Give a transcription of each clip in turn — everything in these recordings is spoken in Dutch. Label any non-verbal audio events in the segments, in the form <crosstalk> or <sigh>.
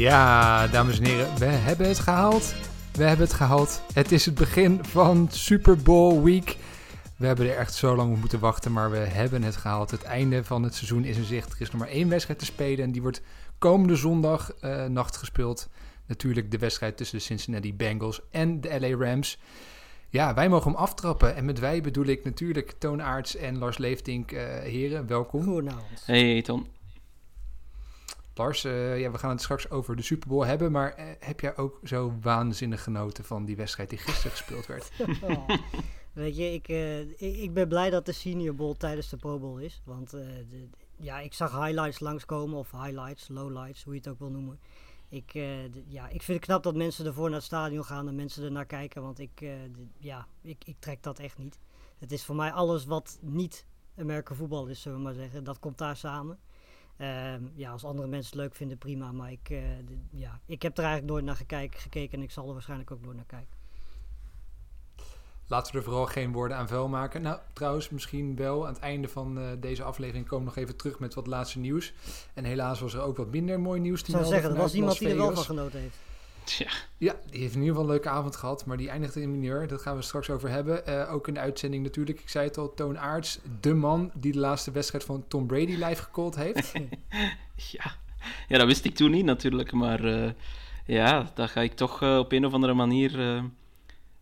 Ja, dames en heren, we hebben het gehaald. We hebben het gehaald. Het is het begin van Super Bowl Week. We hebben er echt zo lang op moeten wachten, maar we hebben het gehaald. Het einde van het seizoen is in zicht. Er is nog maar één wedstrijd te spelen en die wordt komende zondag eh, nacht gespeeld. Natuurlijk de wedstrijd tussen de Cincinnati Bengals en de LA Rams. Ja, wij mogen hem aftrappen. En met wij bedoel ik natuurlijk Toon Aarts en Lars Leeftink. eh, heren, welkom. Goedenavond. Hey Ton. Lars, eh, ja, we gaan het straks over de Super Bowl hebben. Maar eh, heb jij ook zo waanzinnig genoten van die wedstrijd die gisteren gespeeld werd? <laughs> Oh. Weet je, ik, eh, ik, ik ben blij dat de Senior Bowl tijdens de Pro Bowl is. Want de- ja, ik zag highlights langskomen, of highlights, lowlights, hoe je het ook wil noemen. Ik, ja, ik vind het knap dat mensen ervoor naar het stadion gaan en mensen er naar kijken. Want ik, ja, ik, ik trek dat echt niet. Het is voor mij alles wat niet Amerika voetbal is, zullen we maar zeggen. Dat komt daar samen. Ehm, ja, als andere mensen het leuk vinden, prima. Maar ik, eh, ja, ik heb er eigenlijk nooit naar gekijk, gekeken en ik zal er waarschijnlijk ook nooit naar kijken. Laten we er vooral geen woorden aan vuil maken. Nou, trouwens, misschien wel aan het einde van eh, deze aflevering komen we nog even terug met wat laatste nieuws. En helaas was er ook wat minder mooi nieuws. Ik zou zeggen, er was iemand die er wel van genoten heeft. <laughs> Tja, Ja, die heeft in ieder geval een leuke avond gehad, maar die eindigde in mineur. Dat gaan we straks over hebben. Eh, ook in de uitzending natuurlijk. Ik zei het al, Toon Aarts, de man die de laatste wedstrijd van Tom Brady live gecallt heeft. <laughs> ja. ja, dat wist ik toen niet natuurlijk, maar eh, ja, dat ga ik toch eh, op een of andere manier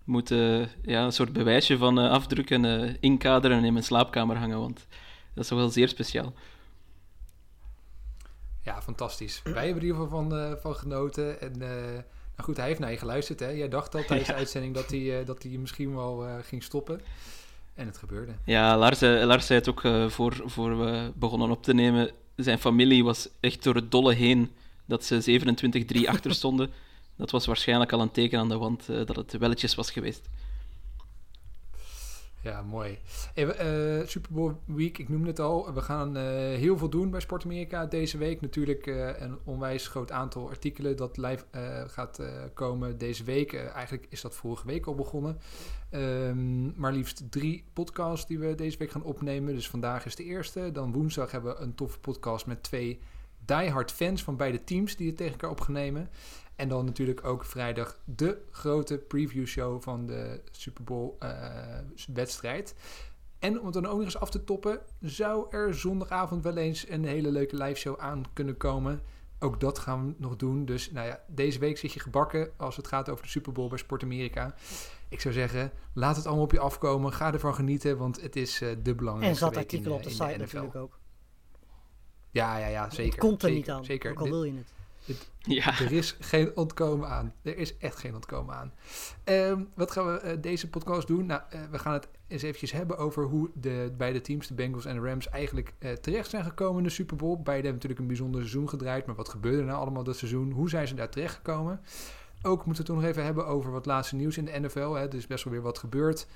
moeten ja, een soort bewijsje van afdrukken, inkaderen en in mijn slaapkamer hangen, want dat is toch wel zeer speciaal. Ja, fantastisch. Wij hebben er in ieder geval van, van genoten. En goed, hij heeft naar je geluisterd. Hè? Jij dacht al tijdens de uitzending dat hij, eh, dat hij misschien wel eh, ging stoppen. En het gebeurde. Ja, Lars, eh, Lars zei het ook voor, voor we begonnen op te nemen. Zijn familie was echt door het dolle heen dat ze 27-3 achter stonden. <laughs> Dat was waarschijnlijk al een teken aan de wand dat het welletjes was geweest. Ja, mooi. Hey, eh, Super Week, ik noemde het al. We gaan eh, heel veel doen bij Sport Amerika deze week. Natuurlijk eh, een onwijs groot aantal artikelen dat live gaat komen deze week. Eigenlijk is dat vorige week al begonnen. Ehm, maar liefst drie podcasts die we deze week gaan opnemen. Dus vandaag is de eerste. Dan woensdag hebben we een toffe podcast met twee diehard fans van beide teams die het tegen elkaar op gaan nemen. En dan natuurlijk ook vrijdag de grote preview show van de Super Bowl eh, wedstrijd. En om het dan ook nog eens af te toppen, zou er zondagavond wel eens een hele leuke live show aan kunnen komen. Ook dat gaan we nog doen. Dus nou ja, deze week zit je gebakken als het gaat over de Super Bowl bij Sport Amerika. Ik zou zeggen, laat het allemaal op je afkomen. Ga ervan genieten, want het is eh, de En belangrijkste zat week artikel in, op de eh, site de NFL. natuurlijk ook. Ja, ja, ja, zeker. het komt er zeker, niet aan, Zeker. ook al wil je het. Ja. er is geen ontkomen aan. Er is echt geen ontkomen aan. Ehm, wat gaan we eh, deze podcast doen? Nou, eh, we gaan het eens eventjes hebben over hoe de beide teams, de Bengals en de Rams, eigenlijk eh, terecht zijn gekomen in de Super Bowl. Beide hebben natuurlijk een bijzonder seizoen gedraaid, maar wat gebeurde er nou allemaal dat seizoen? Hoe zijn ze daar terecht gekomen? Ook moeten we het nog even hebben over wat laatste nieuws in de NFL. Hè. Er is best wel weer wat gebeurd.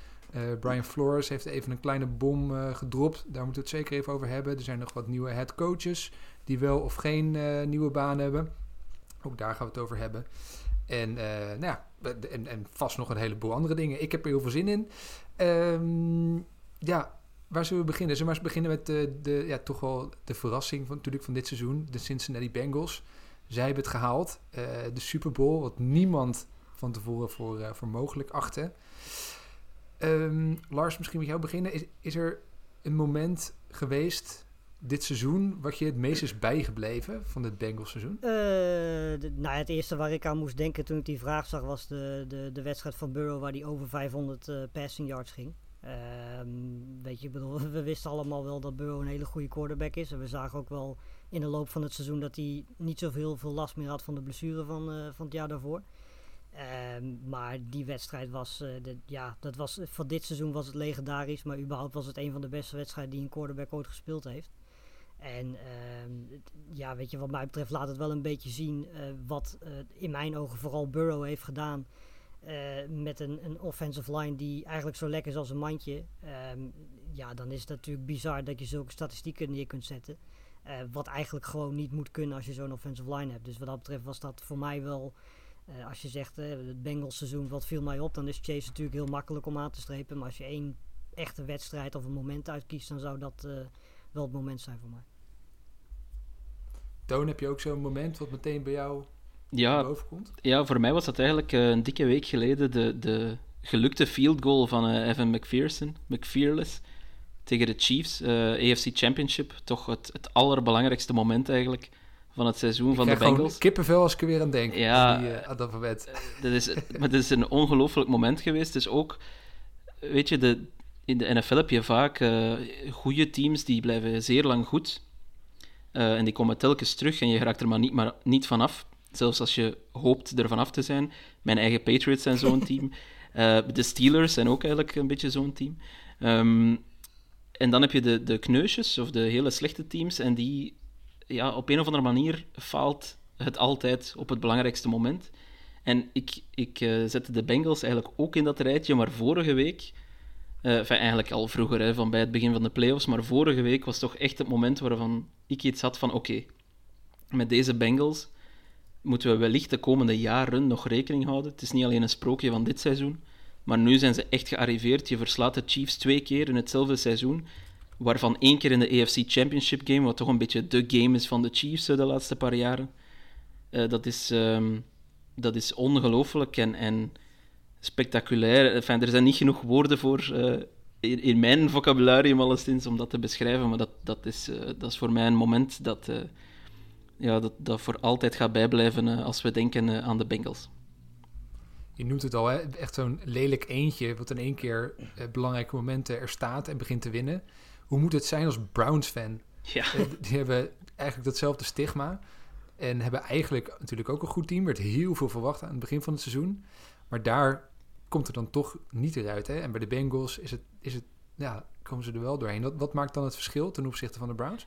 Brian Flores heeft even een kleine bom gedropt. Daar moeten we het zeker even over hebben. Er zijn nog wat nieuwe head coaches die wel of geen nieuwe baan hebben. Ook daar gaan we het over hebben. En, eh, nou ja, en, en vast nog een heleboel andere dingen. Ik heb er heel veel zin in. Ehm, ja, waar zullen we beginnen? Zullen we eens beginnen met de, de, ja, toch wel de verrassing van, natuurlijk van dit seizoen. De Cincinnati Bengals. Zij hebben het gehaald. Eh, de Super Bowl, wat niemand van tevoren voor, eh, voor mogelijk achtte. Ehm, Lars, misschien met jou beginnen. Is, is er een moment dit seizoen wat je het meest is bijgebleven van het Bengals seizoen? De- nou, het eerste waar ik aan moest denken toen ik die vraag zag was de, de, de wedstrijd van Burrow waar die over 500 eh, passing yards ging. Ehm, weet je, bedoel, <laughs> we wisten allemaal wel dat Burrow een hele goede quarterback is. En we zagen ook wel in de loop van het seizoen dat hij niet zoveel veel last meer had van de blessure van, eh, van het jaar daarvoor. Ehm, maar die wedstrijd was, de, ja, dat was, voor dit seizoen was het legendarisch. Maar überhaupt was het een van de beste wedstrijden die een quarterback ooit gespeeld heeft. En ehm, ja, weet je, wat mij betreft laat het wel een beetje zien eh, wat eh, in mijn ogen vooral Burrow heeft gedaan. eh, met een, een offensive line die eigenlijk zo lekker is als een mandje. Ehm, ja, dan is het natuurlijk bizar dat je zulke statistieken neer kunt zetten. Wat eigenlijk gewoon niet moet kunnen als je zo'n offensive line hebt. Dus wat dat betreft was dat voor mij wel. als je zegt het Bengals seizoen, wat viel mij op, dan is Chase natuurlijk heel makkelijk om aan te strepen. Maar als je één echte wedstrijd of een moment uitkiest, dan zou dat wel het moment zijn voor mij. Toon, heb je ook zo'n moment wat meteen bij jou Ja, boven komt? ja, voor mij was dat eigenlijk eh, een dikke week geleden de, de gelukte field goal van eh, Evan McPherson, McFearless, tegen de Chiefs. eh, AFC Championship, toch het, het allerbelangrijkste moment eigenlijk van het seizoen van de Ik krijg gewoon Bengals. kippenvel als ik er weer aan denk. Ja, aan, die, aan dat. Dat is, maar het is een ongelooflijk moment geweest. Dus ook, weet je, de, in de NFL heb je vaak goede teams die blijven zeer lang goed. Eh, en die komen telkens terug en je raakt er maar niet, maar niet vanaf. Zelfs als je hoopt er vanaf te zijn. Mijn eigen Patriots zijn zo'n team. <laughs> Eh, de Steelers zijn ook eigenlijk een beetje zo'n team. Ehm, en dan heb je de, de kneusjes of de hele slechte teams. En die, ja, op een of andere manier faalt het altijd op het belangrijkste moment. En ik, ik eh, zette de Bengals eigenlijk ook in dat rijtje, maar vorige week, eh, eigenlijk al vroeger, hè, van bij het begin van de playoffs, maar vorige week was toch echt het moment waarvan ik iets had van oké, met deze Bengals moeten we wellicht de komende jaren nog rekening houden. Het is niet alleen een sprookje van dit seizoen, maar nu zijn ze echt gearriveerd. Je verslaat de Chiefs twee keer in hetzelfde seizoen, waarvan één keer in de AFC Championship game, wat toch een beetje de game is van de Chiefs eh, de laatste paar jaren. Eh, dat is... ehm, dat is ongelooflijk en, en spectaculair. Enfin, er zijn niet genoeg woorden voor eh, in, in mijn vocabularium alleszins om dat te beschrijven, maar dat, dat, is, eh, dat is voor mij een moment dat, eh, ja, dat, dat voor altijd gaat bijblijven als we denken aan de Bengals. Je noemt het al, hè? echt zo'n lelijk eentje... wat in één keer belangrijke momenten er staat en begint te winnen. Hoe moet het zijn als Browns-fan? Ja, die hebben eigenlijk datzelfde stigma. En hebben eigenlijk natuurlijk ook een goed team. Er werd heel veel verwacht aan het begin van het seizoen. Maar daar komt er dan toch niet eruit. Hè? En bij de Bengals is het, is het, ja, komen ze er wel doorheen. Wat, wat maakt dan het verschil ten opzichte van de Browns?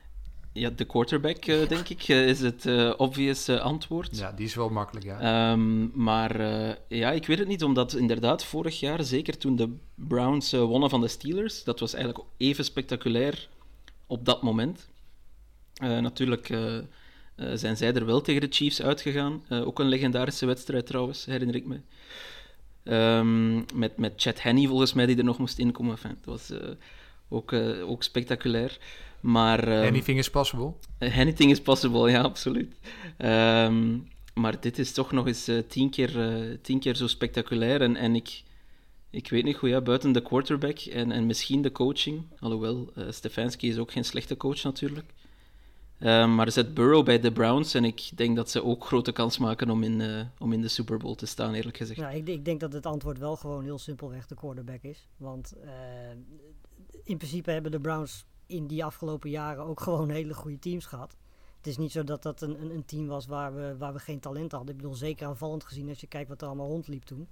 ja de quarterback, eh, denk ik, eh, is het eh, obvious antwoord. Ja, die is wel makkelijk, ja. Ehm, maar ja, ik weet het niet, omdat inderdaad vorig jaar, zeker toen de Browns wonnen van de Steelers, dat was eigenlijk even spectaculair op dat moment. Natuurlijk zijn zij er wel tegen de Chiefs uitgegaan. Ook een legendarische wedstrijd trouwens, herinner ik me. Ehm, met, met Chad Henney volgens mij, die er nog moest inkomen. Enfin, het was eh, ook, eh, ook spectaculair. Maar, ehm, Anything is possible. Anything is possible, ja, absoluut. Ehm, maar dit is toch nog eens eh, tien, keer, tien keer zo spectaculair. En, en ik, ik weet niet goed, ja, buiten de quarterback en, en misschien de coaching. Alhoewel, Stefanski is ook geen slechte coach natuurlijk. Ehm, maar zet Burrow bij de Browns en ik denk dat ze ook grote kans maken om in, eh, om in de Super Bowl te staan, eerlijk gezegd. Ja, ik, ik denk dat het antwoord wel gewoon heel simpelweg de quarterback is. Want eh, in principe hebben de Browns in die afgelopen jaren ook gewoon hele goede teams gehad. Het is niet zo dat dat een, een, team was waar we, waar we geen talent hadden. Ik bedoel, zeker aanvallend gezien als je kijkt wat er allemaal rondliep toen.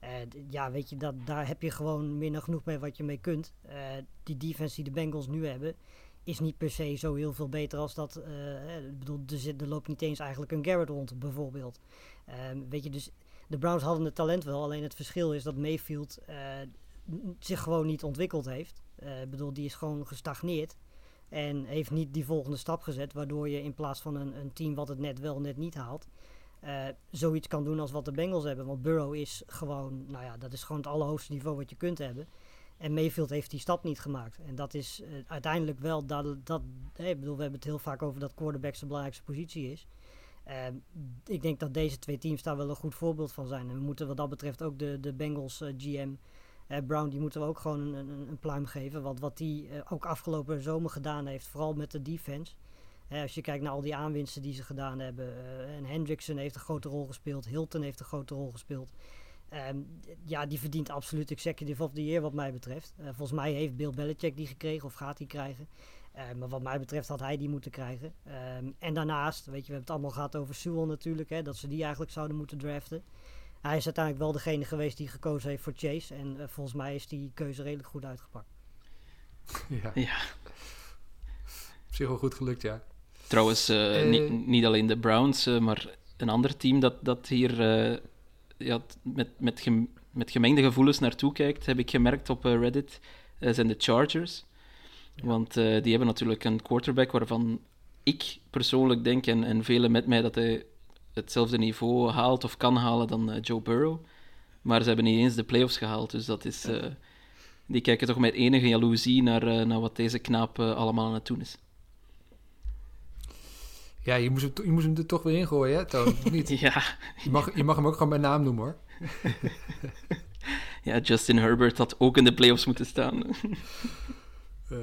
Eh, ja, weet je, dat, daar heb je gewoon dan genoeg mee wat je mee kunt. Die defense die de Bengals nu hebben, is niet per se zo heel veel beter als dat. eh, ik bedoel, er, zit, er loopt niet eens eigenlijk een Garrett rond, bijvoorbeeld. Ehm, weet je, dus de Browns hadden het talent wel, alleen het verschil is dat Mayfield eh, zich gewoon niet ontwikkeld heeft. Eh, bedoel, die is gewoon gestagneerd en heeft niet die volgende stap gezet, waardoor je in plaats van een, een team wat het net wel, net niet haalt, zoiets kan doen als wat de Bengals hebben. Want Burrow is gewoon, nou ja, dat is gewoon het allerhoogste niveau wat je kunt hebben. En Mayfield heeft die stap niet gemaakt. En dat is eh, uiteindelijk wel dat, dat ik bedoel, we hebben het heel vaak over dat quarterback zijn belangrijkste positie is. Eh, ik denk dat deze twee teams daar wel een goed voorbeeld van zijn. En we moeten wat dat betreft ook de, de Bengals eh, GM eh, Brown, die moeten we ook gewoon een, een, een pluim geven. Want wat die ook afgelopen zomer gedaan heeft, vooral met de defense. Als je kijkt naar al die aanwinsten die ze gedaan hebben. en Hendrickson heeft een grote rol gespeeld. Hilton heeft een grote rol gespeeld. Ehm, ja, die verdient absoluut Executive of the Year wat mij betreft. Eh, volgens mij heeft Bill Belichick die gekregen of gaat die krijgen. Eh, maar wat mij betreft had hij die moeten krijgen. Ehm, en daarnaast, weet je, we hebben het allemaal gehad over Sewell natuurlijk. Hè, dat ze die eigenlijk zouden moeten draften. hij is uiteindelijk wel degene geweest die gekozen heeft voor Chase. En eh, volgens mij is die keuze redelijk goed uitgepakt. <laughs> Ja, Ja. op zich wel goed gelukt, ja. Trouwens, niet, niet alleen de Browns, eh, maar een ander team dat, dat hier eh, ja, met, met, gem- met gemengde gevoelens naartoe kijkt, heb ik gemerkt op eh, Reddit, eh, zijn de Chargers. Want eh, die hebben natuurlijk een quarterback waarvan ik persoonlijk denk, en, en velen met mij, dat hij hetzelfde niveau haalt of kan halen dan Joe Burrow. Maar ze hebben niet eens de playoffs gehaald, dus dat is... die kijken toch met enige jaloezie naar, naar wat deze knaap allemaal aan het doen is. Ja, je moest, hem, je moest hem er toch weer ingooien, hè, Toon? Niet? <laughs> Ja, Je mag, je mag hem ook gewoon bij naam noemen, hoor. <laughs> Ja, Justin Herbert had ook in de playoffs moeten staan. <laughs> Eh,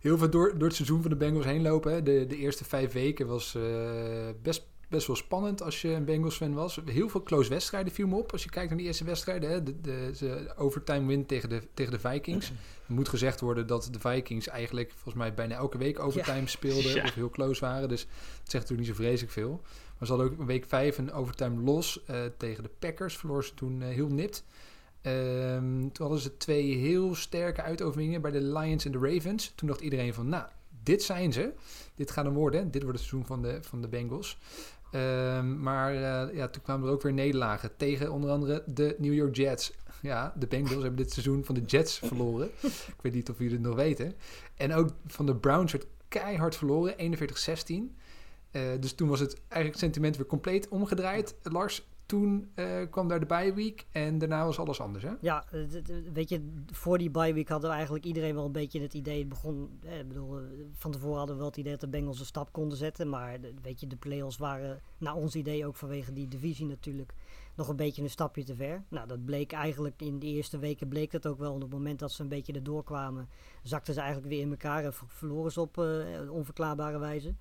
heel veel door, door het seizoen van de Bengals heen lopen. Hè. De, de eerste vijf weken was eh, best, best wel spannend als je een Bengals-fan was. Heel veel close wedstrijden viel me op als je kijkt naar die eerste wedstrijden. Hè. De, de, de overtime win tegen de, tegen de Vikings. <clears throat> Er moet gezegd worden dat de Vikings eigenlijk volgens mij bijna elke week overtime speelden <laughs> Ja. of heel close waren. Dus dat zegt natuurlijk niet zo vreselijk veel. Maar ze hadden ook week vijf een overtime los eh, tegen de Packers. Verloor ze toen eh, heel nipt. Ehm, toen hadden ze twee heel sterke uitoverwinningen bij de Lions en de Ravens. Toen dacht iedereen van, nou, dit zijn ze. Dit gaat hem worden. Dit wordt het seizoen van de, van de Bengals. Ehm, maar eh, ja, toen kwamen er ook weer nederlagen tegen onder andere de New York Jets. Ja, de Bengals hebben dit seizoen van de Jets verloren. <laughs> Ik weet niet of jullie het nog weten. En ook van de Browns werd keihard verloren, 41-16. Eh, dus toen was het eigenlijk sentiment weer compleet omgedraaid. Lars, toen eh, kwam daar de bye week en daarna was alles anders, hè? Ja, eh, weet je, voor die bye week hadden we eigenlijk iedereen wel een beetje het idee. Het begon, eh, bedoel, van tevoren hadden we wel het idee dat de Bengals een stap konden zetten. Maar weet je, de play-offs waren naar ons idee ook vanwege die divisie natuurlijk nog een beetje een stapje te ver. Nou, dat bleek eigenlijk in de eerste weken bleek dat ook wel. Op het moment dat ze een beetje erdoor kwamen, zakten ze eigenlijk weer in elkaar en ver- verloren ze op eh, onverklaarbare wijze.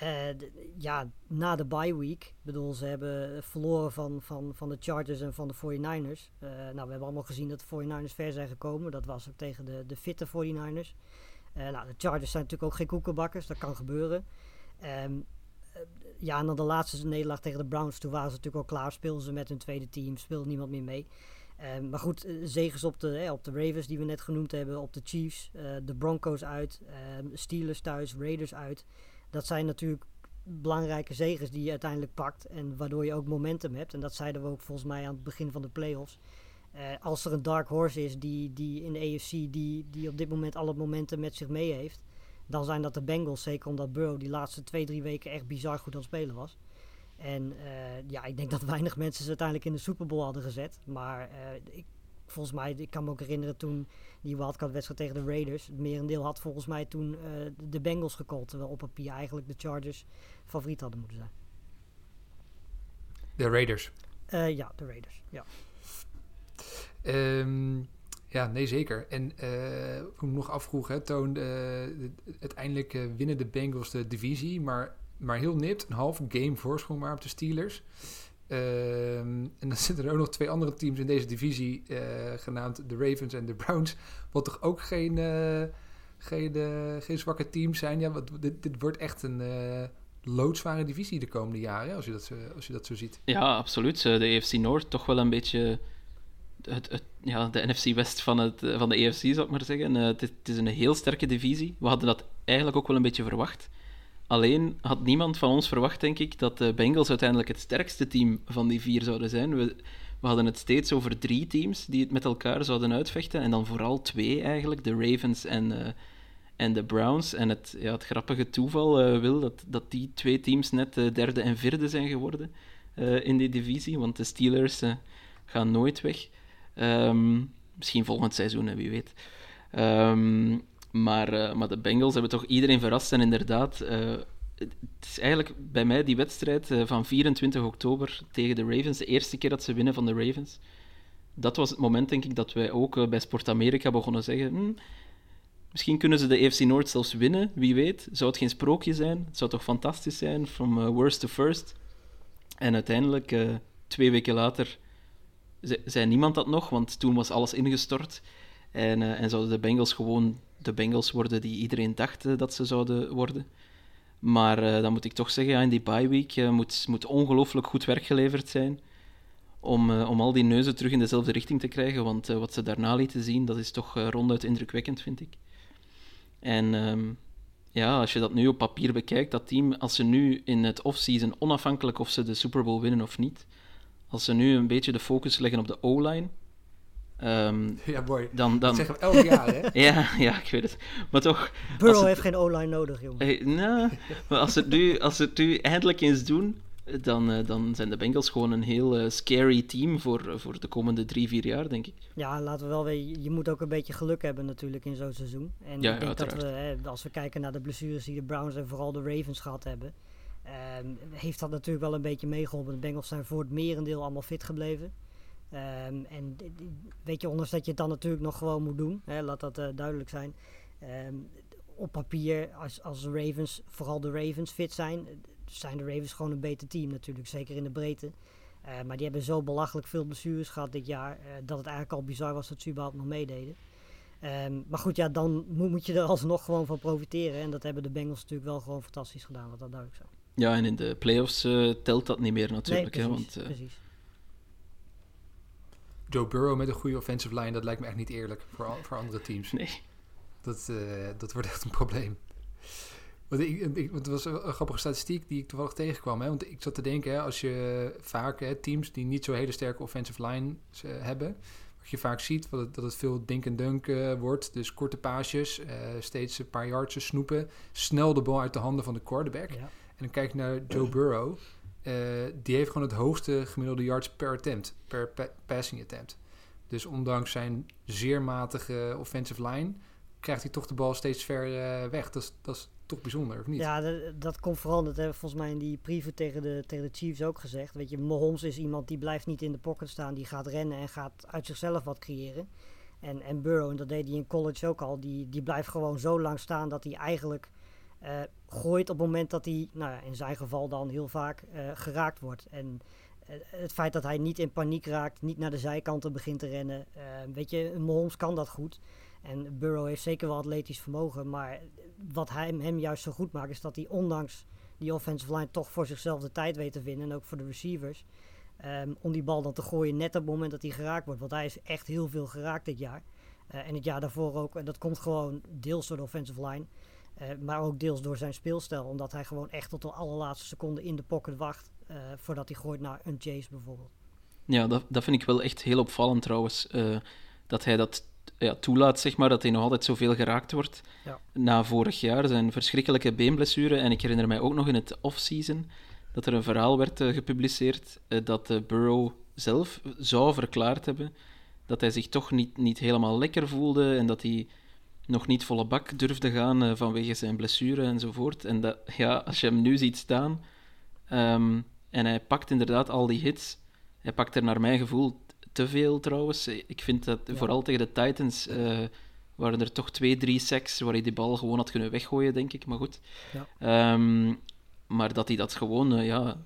Eh, ja, na de bye week, bedoel, ze hebben verloren van, van, van de Chargers en van de 49ers. Eh, nou, we hebben allemaal gezien dat de 49ers ver zijn gekomen. Dat was ook tegen de, de fitte 49ers. Eh, nou, de Chargers zijn natuurlijk ook geen koekenbakkers, dat kan gebeuren. Eh, ja, dan de laatste nederlaag tegen de Browns, toen waren ze natuurlijk al klaar. Speelden ze met hun tweede team, speelde niemand meer mee. Ehm, maar goed, zegens op de, hè, op de Ravens die we net genoemd hebben, op de Chiefs, de Broncos uit, ehm, Steelers thuis, Raiders uit. Dat zijn natuurlijk belangrijke zegens die je uiteindelijk pakt en waardoor je ook momentum hebt. En dat zeiden we ook volgens mij aan het begin van de playoffs. Eh als er een dark horse is die, die in de AFC die, die op dit moment alle momenten met zich mee heeft, dan zijn dat de Bengals. Zeker omdat Burrow die laatste twee, drie weken echt bizar goed aan het spelen was. En eh, ja, ik denk dat weinig mensen ze uiteindelijk in de Super Bowl hadden gezet. Maar eh, ik, volgens mij, ik kan me ook herinneren toen die wildcard-wedstrijd tegen de Raiders. Het merendeel had volgens mij toen eh, de Bengals gecallt. Terwijl op papier eigenlijk de Chargers favoriet hadden moeten zijn. De Raiders. Eh, ja, de Raiders. Ja. Ehm, ja, nee, zeker. En eh hoe ik nog afvroeg, hè, Toon, de- uiteindelijk winnen de Bengals de divisie, maar, maar heel nipt, een half game voorsprong maar op de Steelers. Ehm, en dan <laughs> zitten er ook nog twee andere teams in deze divisie, eh, genaamd de Ravens en de Browns, wat toch ook geen, eh, geen, eh, geen zwakke teams zijn. Ja, wat, dit, dit wordt echt een loodzware divisie de komende jaren, als je dat, als je dat zo ziet. Ja, absoluut. De AFC Noord toch wel een beetje het, het, ja, de NFC West van, het, van de AFC, zou ik maar zeggen. Eh, het, het is een heel sterke divisie. We hadden dat eigenlijk ook wel een beetje verwacht. Alleen had niemand van ons verwacht, denk ik, dat de Bengals uiteindelijk het sterkste team van die vier zouden zijn. We, we hadden het steeds over drie teams die het met elkaar zouden uitvechten. En dan vooral twee eigenlijk, de Ravens en, eh, en de Browns. En het, ja, het grappige toeval eh, wil dat, dat die twee teams net de derde en vierde zijn geworden in die divisie. Want de Steelers gaan nooit weg. Ehm, misschien volgend seizoen, wie weet. Ehm, maar, eh, maar de Bengals hebben toch iedereen verrast. En inderdaad, eh, het is eigenlijk bij mij die wedstrijd eh, van 24 oktober tegen de Ravens, de eerste keer dat ze winnen van de Ravens. Dat was het moment, denk ik, dat wij ook bij Sport Amerika begonnen zeggen. "Hmm, misschien kunnen ze de AFC Noord zelfs winnen, wie weet. Zou het geen sprookje zijn? Het zou toch fantastisch zijn, from worst to first. En uiteindelijk, twee weken later, ze- zei niemand dat nog, want toen was alles ingestort. En, eh, en zouden de Bengals gewoon de Bengals worden die iedereen dacht eh, dat ze zouden worden. Maar eh, dan moet ik toch zeggen, ja, in die bye week moet, moet ongelooflijk goed werk geleverd zijn. om, om al die neuzen terug in dezelfde richting te krijgen. Want wat ze daarna lieten zien, dat is toch ronduit indrukwekkend, vind ik. En ehm, ja, als je dat nu op papier bekijkt, dat team, als ze nu in het offseason, onafhankelijk of ze de Super Bowl winnen of niet, als ze nu een beetje de focus leggen op de O-line, ehm, Ja, boy. dan... dan Dat zeggen we elk jaar, hè? <laughs> ja, ja, ik weet het. Maar toch... Burrow het- heeft geen O-line nodig, jongen. Hey, nou, maar als ze het nu, als het nu eindelijk eens doen, dan, eh, dan zijn de Bengals gewoon een heel eh, scary team voor, eh, voor de komende drie, vier jaar, denk ik. Ja, laten we wel weten, je moet ook een beetje geluk hebben natuurlijk in zo'n seizoen. En Ja, ik denk dat we, hè, als we kijken naar de blessures die de Browns en vooral de Ravens gehad hebben, ehm, heeft dat natuurlijk wel een beetje meegeholpen. De Bengals zijn voor het merendeel allemaal fit gebleven. Ehm, en weet je, ondanks dat je het dan natuurlijk nog gewoon moet doen, hè, laat dat eh, duidelijk zijn. Ehm, op papier, als, als de Ravens, vooral de Ravens fit zijn, eh, zijn de Ravens gewoon een beter team natuurlijk, zeker in de breedte. Eh, maar die hebben zo belachelijk veel blessures gehad dit jaar, dat het eigenlijk al bizar was dat ze überhaupt nog meededen. Ehm, maar goed, ja, dan moet, moet je er alsnog gewoon van profiteren. En dat hebben de Bengals natuurlijk wel gewoon fantastisch gedaan, wat dat duidelijk zo. Ja, en in de playoffs telt dat niet meer natuurlijk. nee, hè, want, precies. Joe Burrow met een goede offensive line, dat lijkt me echt niet eerlijk voor, voor andere teams. nee. Dat, eh, dat wordt echt een probleem. Want ik, ik, het was een, grappige statistiek die ik toevallig tegenkwam. Hè? Want ik zat te denken, hè, als je vaak hè, teams die niet zo hele sterke offensive lines eh, hebben, wat je vaak ziet, wat het, dat het veel dink en dunk eh, wordt. Dus korte paasjes, steeds een paar yardjes snoepen, snel de bal uit de handen van de quarterback. Ja. En dan kijk ik naar Joe Burrow. Eh, die heeft gewoon het hoogste gemiddelde yards per attempt, per pa- passing attempt. Dus ondanks zijn zeer matige offensive line, krijgt hij toch de bal steeds ver eh, weg. Dat is, dat is toch bijzonder, of niet? Ja, dat, dat komt vooral, dat hebben we volgens mij in die preview tegen de, tegen de Chiefs ook gezegd. Weet je, Mahomes is iemand die blijft niet in de pocket staan, die gaat rennen en gaat uit zichzelf wat creëren. En, en Burrow, en dat deed hij in college ook al, die, die blijft gewoon zo lang staan dat hij eigenlijk gooit op het moment dat hij, nou ja, in zijn geval dan heel vaak, eh, geraakt wordt. En eh, het feit dat hij niet in paniek raakt, niet naar de zijkanten begint te rennen. eh, weet je, Mahomes kan dat goed. En Burrow heeft zeker wel atletisch vermogen, maar wat hem juist zo goed maakt, is dat hij ondanks die offensive line toch voor zichzelf de tijd weet te vinden. En ook voor de receivers. ehm, om die bal dan te gooien net op het moment dat hij geraakt wordt. Want hij is echt heel veel geraakt dit jaar. Eh, en het jaar daarvoor ook. En dat komt gewoon deels door de offensive line. Eh, maar ook deels door zijn speelstijl. Omdat hij gewoon echt tot de allerlaatste seconde in de pocket wacht. eh, voordat hij gooit naar een chase bijvoorbeeld. Ja, dat, dat vind ik wel echt heel opvallend trouwens. eh, dat hij dat ja, toelaat, zeg maar, dat hij nog altijd zoveel geraakt wordt. Ja. Na vorig jaar zijn verschrikkelijke beenblessure. En ik herinner mij ook nog in het off-season dat er een verhaal werd gepubliceerd dat eh, Burrow zelf zou verklaard hebben dat hij zich toch niet, niet helemaal lekker voelde en dat hij nog niet volle bak durfde gaan eh, vanwege zijn blessure enzovoort. En dat, ja, als je hem nu ziet staan ehm, en hij pakt inderdaad al die hits, hij pakt er naar mijn gevoel te veel trouwens. Ik vind dat Ja. vooral tegen de Titans eh, waren er toch twee, drie sacks waar hij die bal gewoon had kunnen weggooien, denk ik. Maar goed. Ja. Ehm, maar dat hij dat gewoon, eh, ja,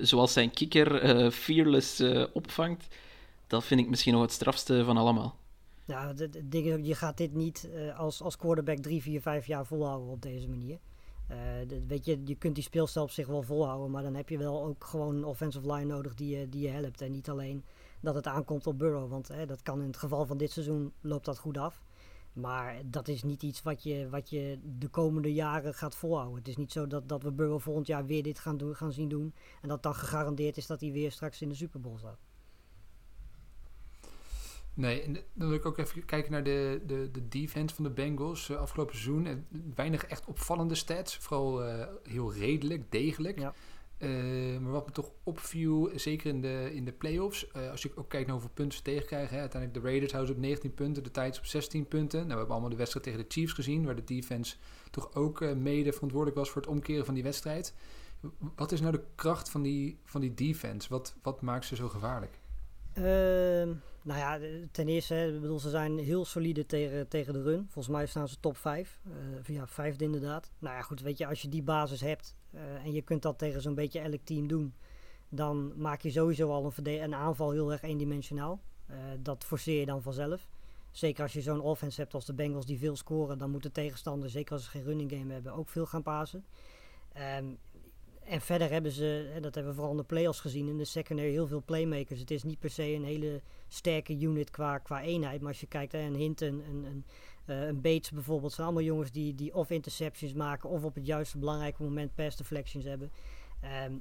zoals zijn kikker, fearless opvangt, dat vind ik misschien nog het strafste van allemaal. Ja, de, je gaat dit niet eh, als, als quarterback drie, vier, vijf jaar volhouden op deze manier. Eh, weet je, je kunt die speelstijl op zich wel volhouden, maar dan heb je wel ook gewoon een offensive line nodig die, je- die je helpt. En niet alleen dat het aankomt op Burrow, want hè, dat kan in het geval van dit seizoen loopt dat goed af. Maar dat is niet iets wat je, wat je de komende jaren gaat volhouden. Het is niet zo dat, dat we Burrow volgend jaar weer dit gaan, doen, gaan zien doen. En dat dan gegarandeerd is dat hij weer straks in de Super Bowl staat. Nee, en dan wil ik ook even kijken naar de, de, de defense van de Bengals eh, afgelopen seizoen. En weinig echt opvallende stats. Vooral eh, heel redelijk, degelijk. Ja. Eh, maar wat me toch opviel, zeker in de, in de playoffs, als je ook kijkt naar hoeveel punten ze tegenkrijgen. Hè, uiteindelijk de Raiders houden ze op 19 punten, de Titans op 16 punten. Nou, we hebben allemaal de wedstrijd tegen de Chiefs gezien, waar de defense toch ook mede verantwoordelijk was voor het omkeren van die wedstrijd. Wat is nou de kracht van die, van die defense? Wat, wat maakt ze zo gevaarlijk? Ehm, nou ja, ten eerste, hè, bedoel, ze zijn heel solide tegen, tegen de run. Volgens mij staan ze top 5. ja, vijfde inderdaad. Nou ja, goed, weet je, als je die basis hebt eh, en je kunt dat tegen zo'n beetje elk team doen, dan maak je sowieso al een, een aanval heel erg eendimensionaal. Eh, dat forceer je dan vanzelf. Zeker als je zo'n offense hebt als de Bengals die veel scoren, dan moet de tegenstander, zeker als ze geen running game hebben, ook veel gaan pasen. Ehm, en verder hebben ze, en dat hebben we vooral in de playoffs gezien, in de secondary heel veel playmakers. Het is niet per se een hele sterke unit qua, qua eenheid. Maar als je kijkt naar een Hinton, een, een, eh, een Bates bijvoorbeeld, zijn allemaal jongens die, die of interceptions maken of op het juiste belangrijke moment pass deflections hebben. Ehm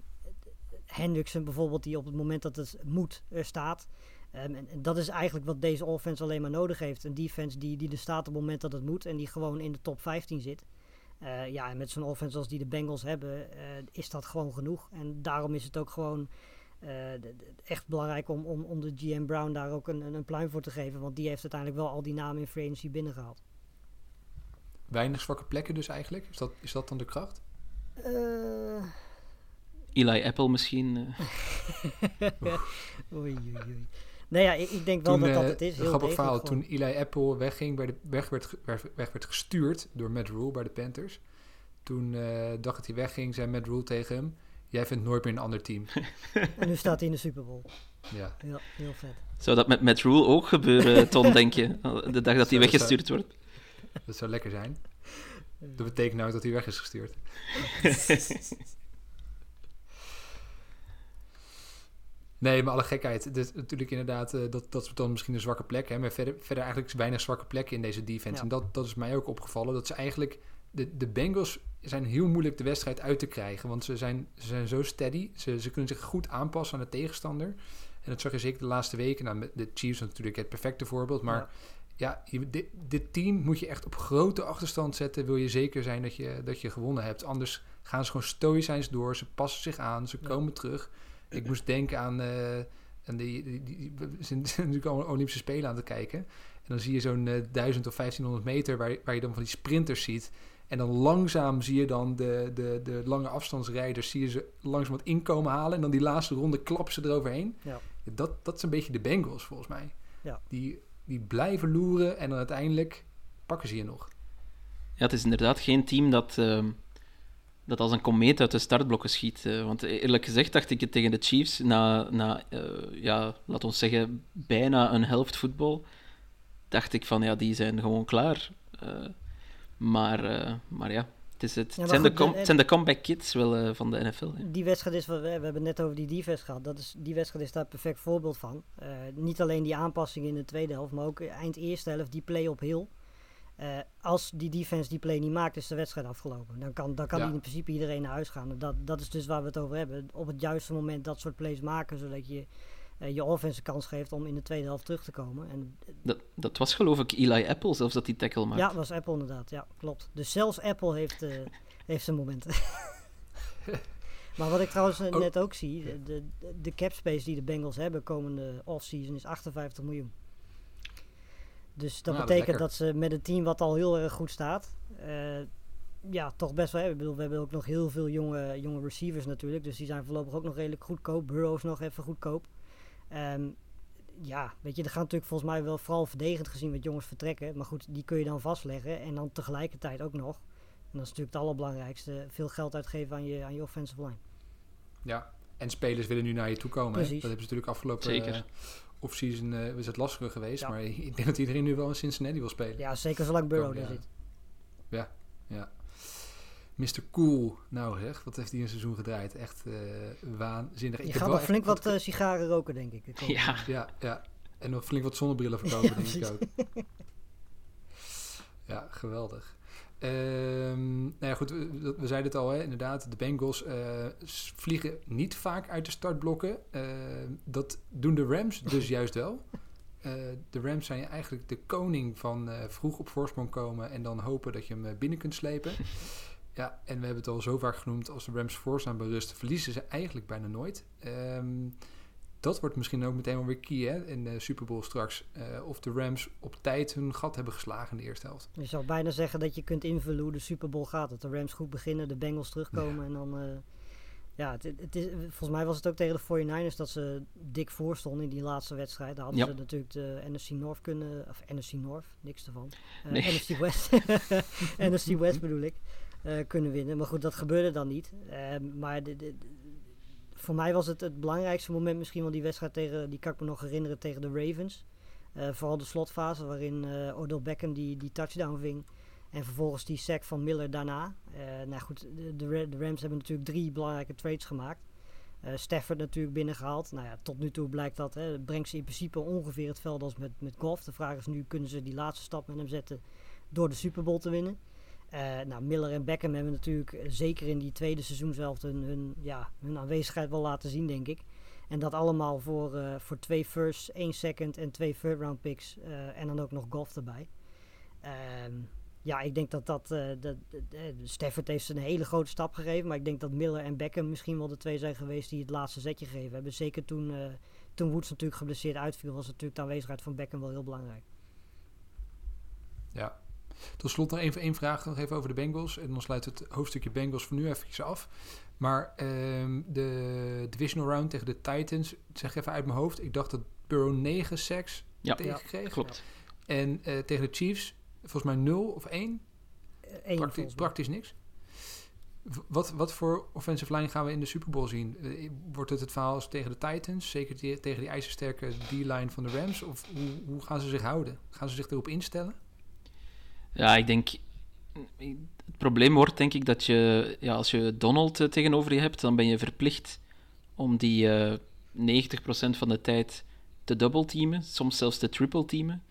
Hendrickson bijvoorbeeld, die op het moment dat het moet er staat. Ehm, en, en dat is eigenlijk wat deze offense alleen maar nodig heeft. Een defense die, die er staat op het moment dat het moet en die gewoon in de top 15 zit. Eh, ja, en met zo'n offense als die de Bengals hebben, eh, is dat gewoon genoeg. En daarom is het ook gewoon eh, echt belangrijk om, om, om de GM Brown daar ook een, een, een pluim voor te geven. Want die heeft uiteindelijk wel al die namen in free agency binnengehaald. Weinig zwakke plekken dus eigenlijk. Is dat, is dat dan de kracht? Eh, Eli Apple misschien. eh. <laughs> oei, oei, oei. Nou ja, ik, ik denk wel Toen, dat dat eh, het is. Heel grappig verhaal. gewoon. Toen Eli Apple wegging, bij de, weg, werd, weg, werd gestuurd door Matt Rule bij de Panthers. Toen eh dacht dat hij wegging, zei Matt Rule tegen hem... Jij vindt nooit meer een ander team. <laughs> En nu staat hij in de Super Bowl. ja. Ja, heel vet. Zou dat met Matt Rule ook gebeuren, <laughs> Ton, denk je? De dag dat hij Zou- weggestuurd wordt? Dat zou lekker zijn. Dat betekent nou dat hij weg is gestuurd. <laughs> Nee, maar alle gekheid. Dit, natuurlijk inderdaad, eh, dat, dat is dan misschien een zwakke plek. Hè, maar verder, verder eigenlijk weinig zwakke plekken in deze defense. Ja. En dat, dat is mij ook opgevallen. Dat ze eigenlijk... De, de Bengals zijn heel moeilijk de wedstrijd uit te krijgen. Want ze zijn, ze zijn zo steady. Ze, ze kunnen zich goed aanpassen aan de tegenstander. En dat zag je zeker de laatste weken. Nou, de Chiefs natuurlijk het perfecte voorbeeld. Maar ja, dit, dit team moet je echt op grote achterstand zetten. Wil je zeker zijn dat je, dat je gewonnen hebt. Anders gaan ze gewoon stoïcijns door. Ze passen zich aan. Ze Ja. komen terug. Ik moest denken aan... eh aan die, die, die, <laughs> we zijn natuurlijk al Olympische Spelen aan te kijken. En dan zie je zo'n eh, 1000 of 1500 meter... Waar, je- waar je dan van die sprinters ziet. En dan langzaam zie je dan de, de, de lange afstandsrijders... zie je ze langzaam wat inkomen halen. En dan die laatste ronde klappen ze eroverheen. Ja. Dat, dat is een beetje de Bengals volgens mij. Ja. Die, die blijven loeren en dan uiteindelijk pakken ze je nog. Ja, het is inderdaad geen team dat, ehm, dat als een komeet uit de startblokken schiet. eh, want eerlijk gezegd dacht ik het tegen de Chiefs na, na eh, ja, laat ons zeggen, bijna een helft voetbal. Dacht ik van ja, die zijn gewoon klaar. Eh, maar, maar ja, het, is het, Ja, zijn, de goed, com- en- het zijn de comeback kids wel van de NFL. hè. Die wedstrijd is, we, we hebben het net over die defense gehad. Dat is, die wedstrijd is daar een perfect voorbeeld van. Niet alleen die aanpassingen in de tweede helft, maar ook eind eerste helft, die play op heel. Eh, als die defense die play niet maakt, is de wedstrijd afgelopen. Dan kan, dan kan Ja. in principe iedereen naar huis gaan. En Dat, dat is dus waar we het over hebben. Op het juiste moment dat soort plays maken, zodat je eh, je offense kans geeft om in de tweede helft terug te komen. En Dat, dat was geloof ik Eli Apple zelfs dat die tackle maakte. ja, was Apple inderdaad. Ja, klopt. Dus zelfs Apple heeft, eh, <laughs> heeft zijn momenten. <laughs> maar wat ik trouwens eh, Oh. net ook zie, de, de, de cap space die de Bengals hebben komende offseason is 58 miljoen. Dus dat Nou, betekent dat ze met een team wat al heel erg goed staat, eh, ja, toch best wel hebben. Ik bedoel, we hebben ook nog heel veel jonge, jonge receivers natuurlijk, dus die zijn voorlopig ook nog redelijk goedkoop. Burrow is nog even goedkoop. Ehm, ja, weet je, er gaan natuurlijk volgens mij wel vooral verdedigend gezien wat jongens vertrekken. Maar goed, die kun je dan vastleggen. En dan tegelijkertijd ook nog, en dat is natuurlijk het allerbelangrijkste, veel geld uitgeven aan je, aan je offensive line. Ja. En spelers willen nu naar je toe komen. hè? Dat hebben ze natuurlijk afgelopen Zeker. eh, offseason eh is het lastiger geweest. Ja. Maar ik denk dat iedereen nu wel in Cincinnati wil spelen. Ja, zeker zolang Burrow Komen, daar ja. zit. Ja. Mr. Cool. Nou zeg, wat heeft hij een seizoen gedraaid? Echt eh, waanzinnig. Je heb gaat wel nog flink wat wat- eh, sigaren roken, denk ik. Ja. Ja, ja. En nog flink wat zonnebrillen verkopen, Ja, denk ik ook. Ja, geweldig. Ehm, nou ja, goed, we, we zeiden het al, hè, inderdaad. De Bengals eh, vliegen niet vaak uit de startblokken. Ehm, dat doen de Rams dus <laughs> juist wel. Eh, de Rams zijn eigenlijk de koning van eh, vroeg op voorsprong komen en dan hopen dat je hem binnen kunt slepen. Ja, en we hebben het al zo vaak genoemd, als de Rams voorstaan bij rust, verliezen ze eigenlijk bijna nooit. Ehm, dat wordt misschien ook meteen wel weer key hè, in de Super Bowl straks. eh, of de Rams op tijd hun gat hebben geslagen in de eerste helft. Je zou bijna zeggen dat je kunt invullen hoe de Super Bowl gaat. Dat de Rams goed beginnen, de Bengals terugkomen en dan... eh, ja, het, het is, volgens mij was het ook tegen de 49ers dat ze dik voor stonden in die laatste wedstrijd. Daar hadden Ja. ze natuurlijk de NFC North kunnen... Of NFC North, niks ervan. Eh, Nee. NFC West. <laughs> NFC West bedoel ik. eh, kunnen winnen. Maar goed, dat gebeurde dan niet. Eh, maar de- voor mij was het het belangrijkste moment misschien wel die wedstrijd tegen... Die kan ik me nog herinneren tegen de Ravens. Eh, vooral de slotfase waarin eh Odell Beckham die, die touchdown ving. En vervolgens die sack van Miller daarna. Eh, nou goed, de, de Ra- de Rams hebben natuurlijk drie belangrijke trades gemaakt. Stafford natuurlijk binnengehaald. Nou ja, tot nu toe blijkt dat. Hè, brengt ze in principe ongeveer het veld als met, met golf. De vraag is nu, kunnen ze die laatste stap met hem zetten door de Super Bowl te winnen? Eh, nou, Miller en Beckham hebben natuurlijk eh, zeker in die tweede seizoenshelft hun, hun, ja, hun aanwezigheid wel laten zien, denk ik. En dat allemaal voor, eh, voor twee firsts, één second en twee third round picks. en dan ook nog golf erbij. Ehm, ja, ik denk dat dat. dat Stafford heeft een hele grote stap gegeven. Maar ik denk dat Miller en Beckham misschien wel de twee zijn geweest die het laatste zetje gegeven hebben. Zeker toen, toen Woods natuurlijk geblesseerd uitviel, was natuurlijk de aanwezigheid van Beckham wel heel belangrijk. Ja. Tot slot nog even één vraag nog even over de Bengals. En dan sluit het hoofdstukje Bengals voor nu even af. Maar ehm, de divisional round tegen de Titans, zeg even uit mijn hoofd. Ik dacht dat Burrow 9 sacks Ja, tegenkreeg. klopt. En eh, tegen de Chiefs volgens mij 0 of 1. Eh, één Praktisch, niks. Wat, wat voor offensive line gaan we in de Super Bowl zien? Eh, wordt het het verhaal als tegen de Titans? Zeker die- tegen die ijzersterke D-line van de Rams? Of hoe, hoe gaan ze zich houden? Gaan ze zich erop instellen? Ja, ik denk. Het probleem wordt denk ik dat je, ja, als je Donald eh, tegenover je hebt, dan ben je verplicht om die eh 90% van de tijd te double-teamen, soms zelfs te triple-teamen.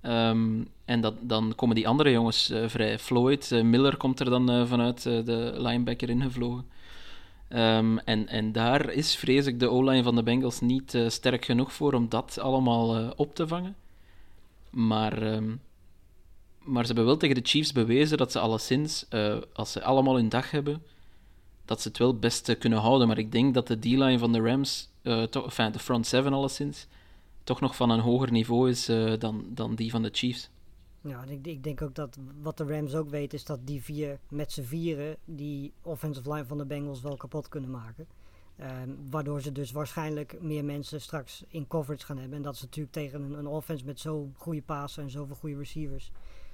Ehm, en dat, dan komen die andere jongens eh, vrij. Floyd, Miller komt er dan vanuit de linebacker ingevlogen. Ehm, en, en daar is, vrees ik, de O-line van de Bengals niet sterk genoeg voor om dat allemaal op te vangen. Maar ehm, maar ze hebben wel tegen de Chiefs bewezen dat ze alleszins, eh, als ze allemaal hun dag hebben, dat ze het wel het beste kunnen houden. Maar ik denk dat de D-line van de Rams, enfin, de front seven alleszins, toch nog van een hoger niveau is eh, dan, dan die van de Chiefs. Ja, ik, ik denk ook dat wat de Rams ook weten is dat die vier met z'n vieren die offensive line van de Bengals wel kapot kunnen maken. Ehm, waardoor ze dus waarschijnlijk meer mensen straks in coverage gaan hebben. En dat is natuurlijk tegen een, een offense met zo'n goede passen en zoveel goede receivers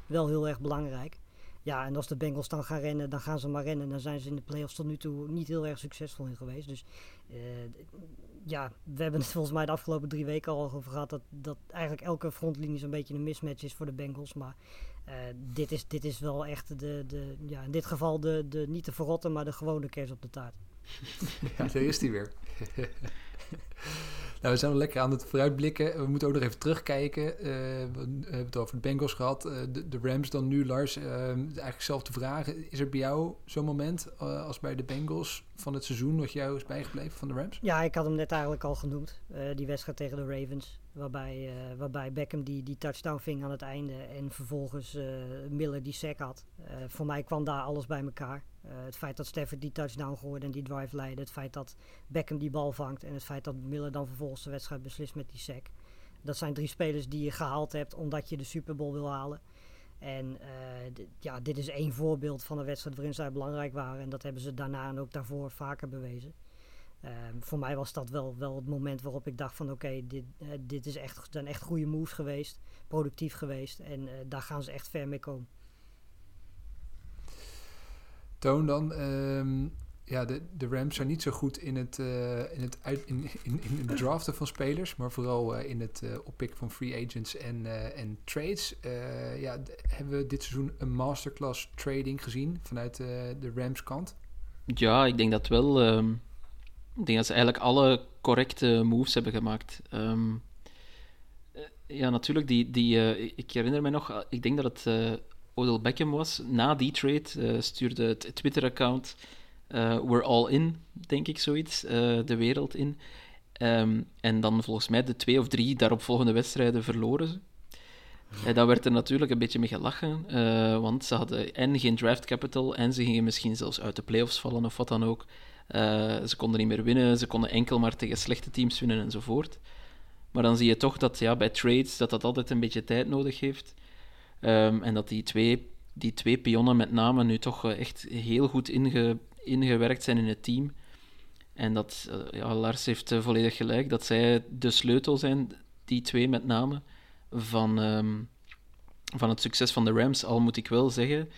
wel heel erg belangrijk. Ja, en als de Bengals dan gaan rennen, dan gaan ze maar rennen. Dan zijn ze in de playoffs tot nu toe niet heel erg succesvol in geweest. Dus eh, ja, we hebben het <laughs> volgens mij de afgelopen drie weken al over gehad. Dat, dat eigenlijk elke frontlinie zo'n beetje een mismatch is voor de Bengals. Maar eh, dit, is, dit is wel echt de, de ja, in dit geval de, de, niet de verrotte, maar de gewone kers op de taart. <laughs> Ja, daar is hij weer. <laughs> nou, we zijn wel lekker aan het vooruitblikken. We moeten ook nog even terugkijken. Eh, we hebben het over de Bengals gehad. Eh, de, Rams dan nu, Lars. eh, eigenlijk zelf te vragen. Is er bij jou zo'n moment eh, als bij de Bengals van het seizoen... wat jou is bijgebleven van de Rams? Ja, ik had hem net eigenlijk al genoemd. eh, die wedstrijd tegen de Ravens. Waarbij, eh, waarbij Beckham die, die touchdown ving aan het einde. En vervolgens eh, Miller die sack had. Eh, voor mij kwam daar alles bij elkaar. Het feit dat Stafford die touchdown gooide en die drive leidde. Het feit dat Beckham die bal vangt. En het feit dat Miller dan vervolgens de wedstrijd beslist met die sack. Dat zijn drie spelers die je gehaald hebt omdat je de Super Bowl wil halen. En ja, dit is één voorbeeld van een wedstrijd waarin zij belangrijk waren. En dat hebben ze daarna en ook daarvoor vaker bewezen. Ehm, voor mij was dat wel, wel het moment waarop ik dacht van oké, dit, eh, dit is echt, zijn echt goede moves geweest. Productief geweest. En eh, daar gaan ze echt ver mee komen. Toon dan. ehm, ja, de, de Rams zijn niet zo goed in het, eh, in, het uit, in, in, in het draften van spelers, maar vooral eh, in het eh, oppikken van free agents en, eh, en trades. Eh, ja, d- hebben we dit seizoen een masterclass trading gezien vanuit eh, de Rams kant? Ja, ik denk dat wel. ehm, ik denk dat ze eigenlijk alle correcte moves hebben gemaakt. Ehm, eh, ja, natuurlijk, die, die, eh, ik herinner me nog, eh, ik denk dat het eh Odell Beckham was. Na die trade stuurde het Twitter-account We're All In, denk ik zoiets, de wereld in. Ehm, en dan volgens mij de twee of drie daaropvolgende wedstrijden verloren ze. En daar werd er natuurlijk een beetje mee gelachen, want ze hadden en geen draft capital en ze gingen misschien zelfs uit de playoffs vallen of wat dan ook. Eh, ze konden niet meer winnen, ze konden enkel maar tegen slechte teams winnen enzovoort. Maar dan zie je toch dat ja, bij trades dat dat altijd een beetje tijd nodig heeft. Ehm, en dat die twee, die twee pionnen met name nu toch eh, echt heel goed inge, ingewerkt zijn in het team. En dat, eh, ja, Lars heeft volledig gelijk, dat zij de sleutel zijn, die twee met name, van, ehm, van het succes van de Rams. Al moet ik wel zeggen,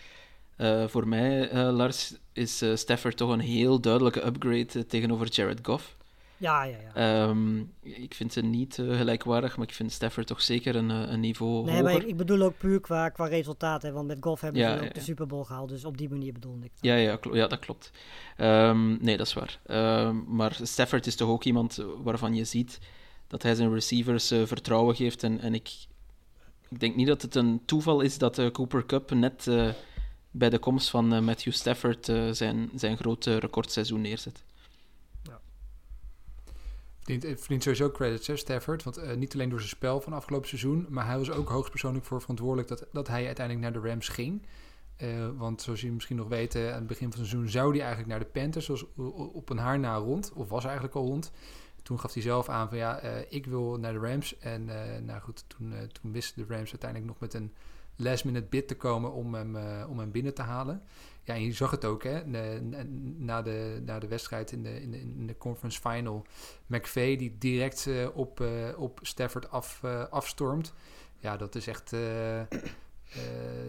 eh, voor mij, eh, Lars, is eh, Stafford toch een heel duidelijke upgrade tegenover Jared Goff. Ja, ja, ja. Ehm, ik vind ze niet gelijkwaardig, maar ik vind Stafford toch zeker een, een niveau nee, maar ik, ik bedoel ook puur qua, qua resultaat. Hè, want met golf hebben ze ja, ook de. Super Bowl gehaald. Dus op die manier bedoelde ik het. Ja, ja, ja, dat klopt. Ehm, nee, dat is waar. Ehm, maar Stafford is toch ook iemand waarvan je ziet dat hij zijn receivers vertrouwen geeft. En, en ik, ik denk niet dat het een toeval is dat Cooper Cup net bij de komst van eh, Matthew Stafford eh, zijn, zijn grote recordseizoen neerzet. Verdient, eh, verdient sowieso credits, hè, Stafford. Want eh, niet alleen door zijn spel van afgelopen seizoen, maar hij was ook hoogstpersoonlijk voor verantwoordelijk dat, dat hij uiteindelijk naar de Rams ging. Want zoals jullie misschien nog weten, aan het begin van het seizoen zou hij eigenlijk naar de Panthers, op een haar na rond, of was eigenlijk al rond. Toen gaf hij zelf aan van ja, ik wil naar de Rams. En nou goed, toen, toen wisten de Rams uiteindelijk nog met een last minute bid te komen om hem, eh, om hem binnen te halen. Ja, en je zag het ook, hè, na- de, na de wedstrijd in de, in de, in de conference final. McVay die direct eh, op, eh, op Stafford af, eh, afstormt. Ja, dat is echt... eh, eh,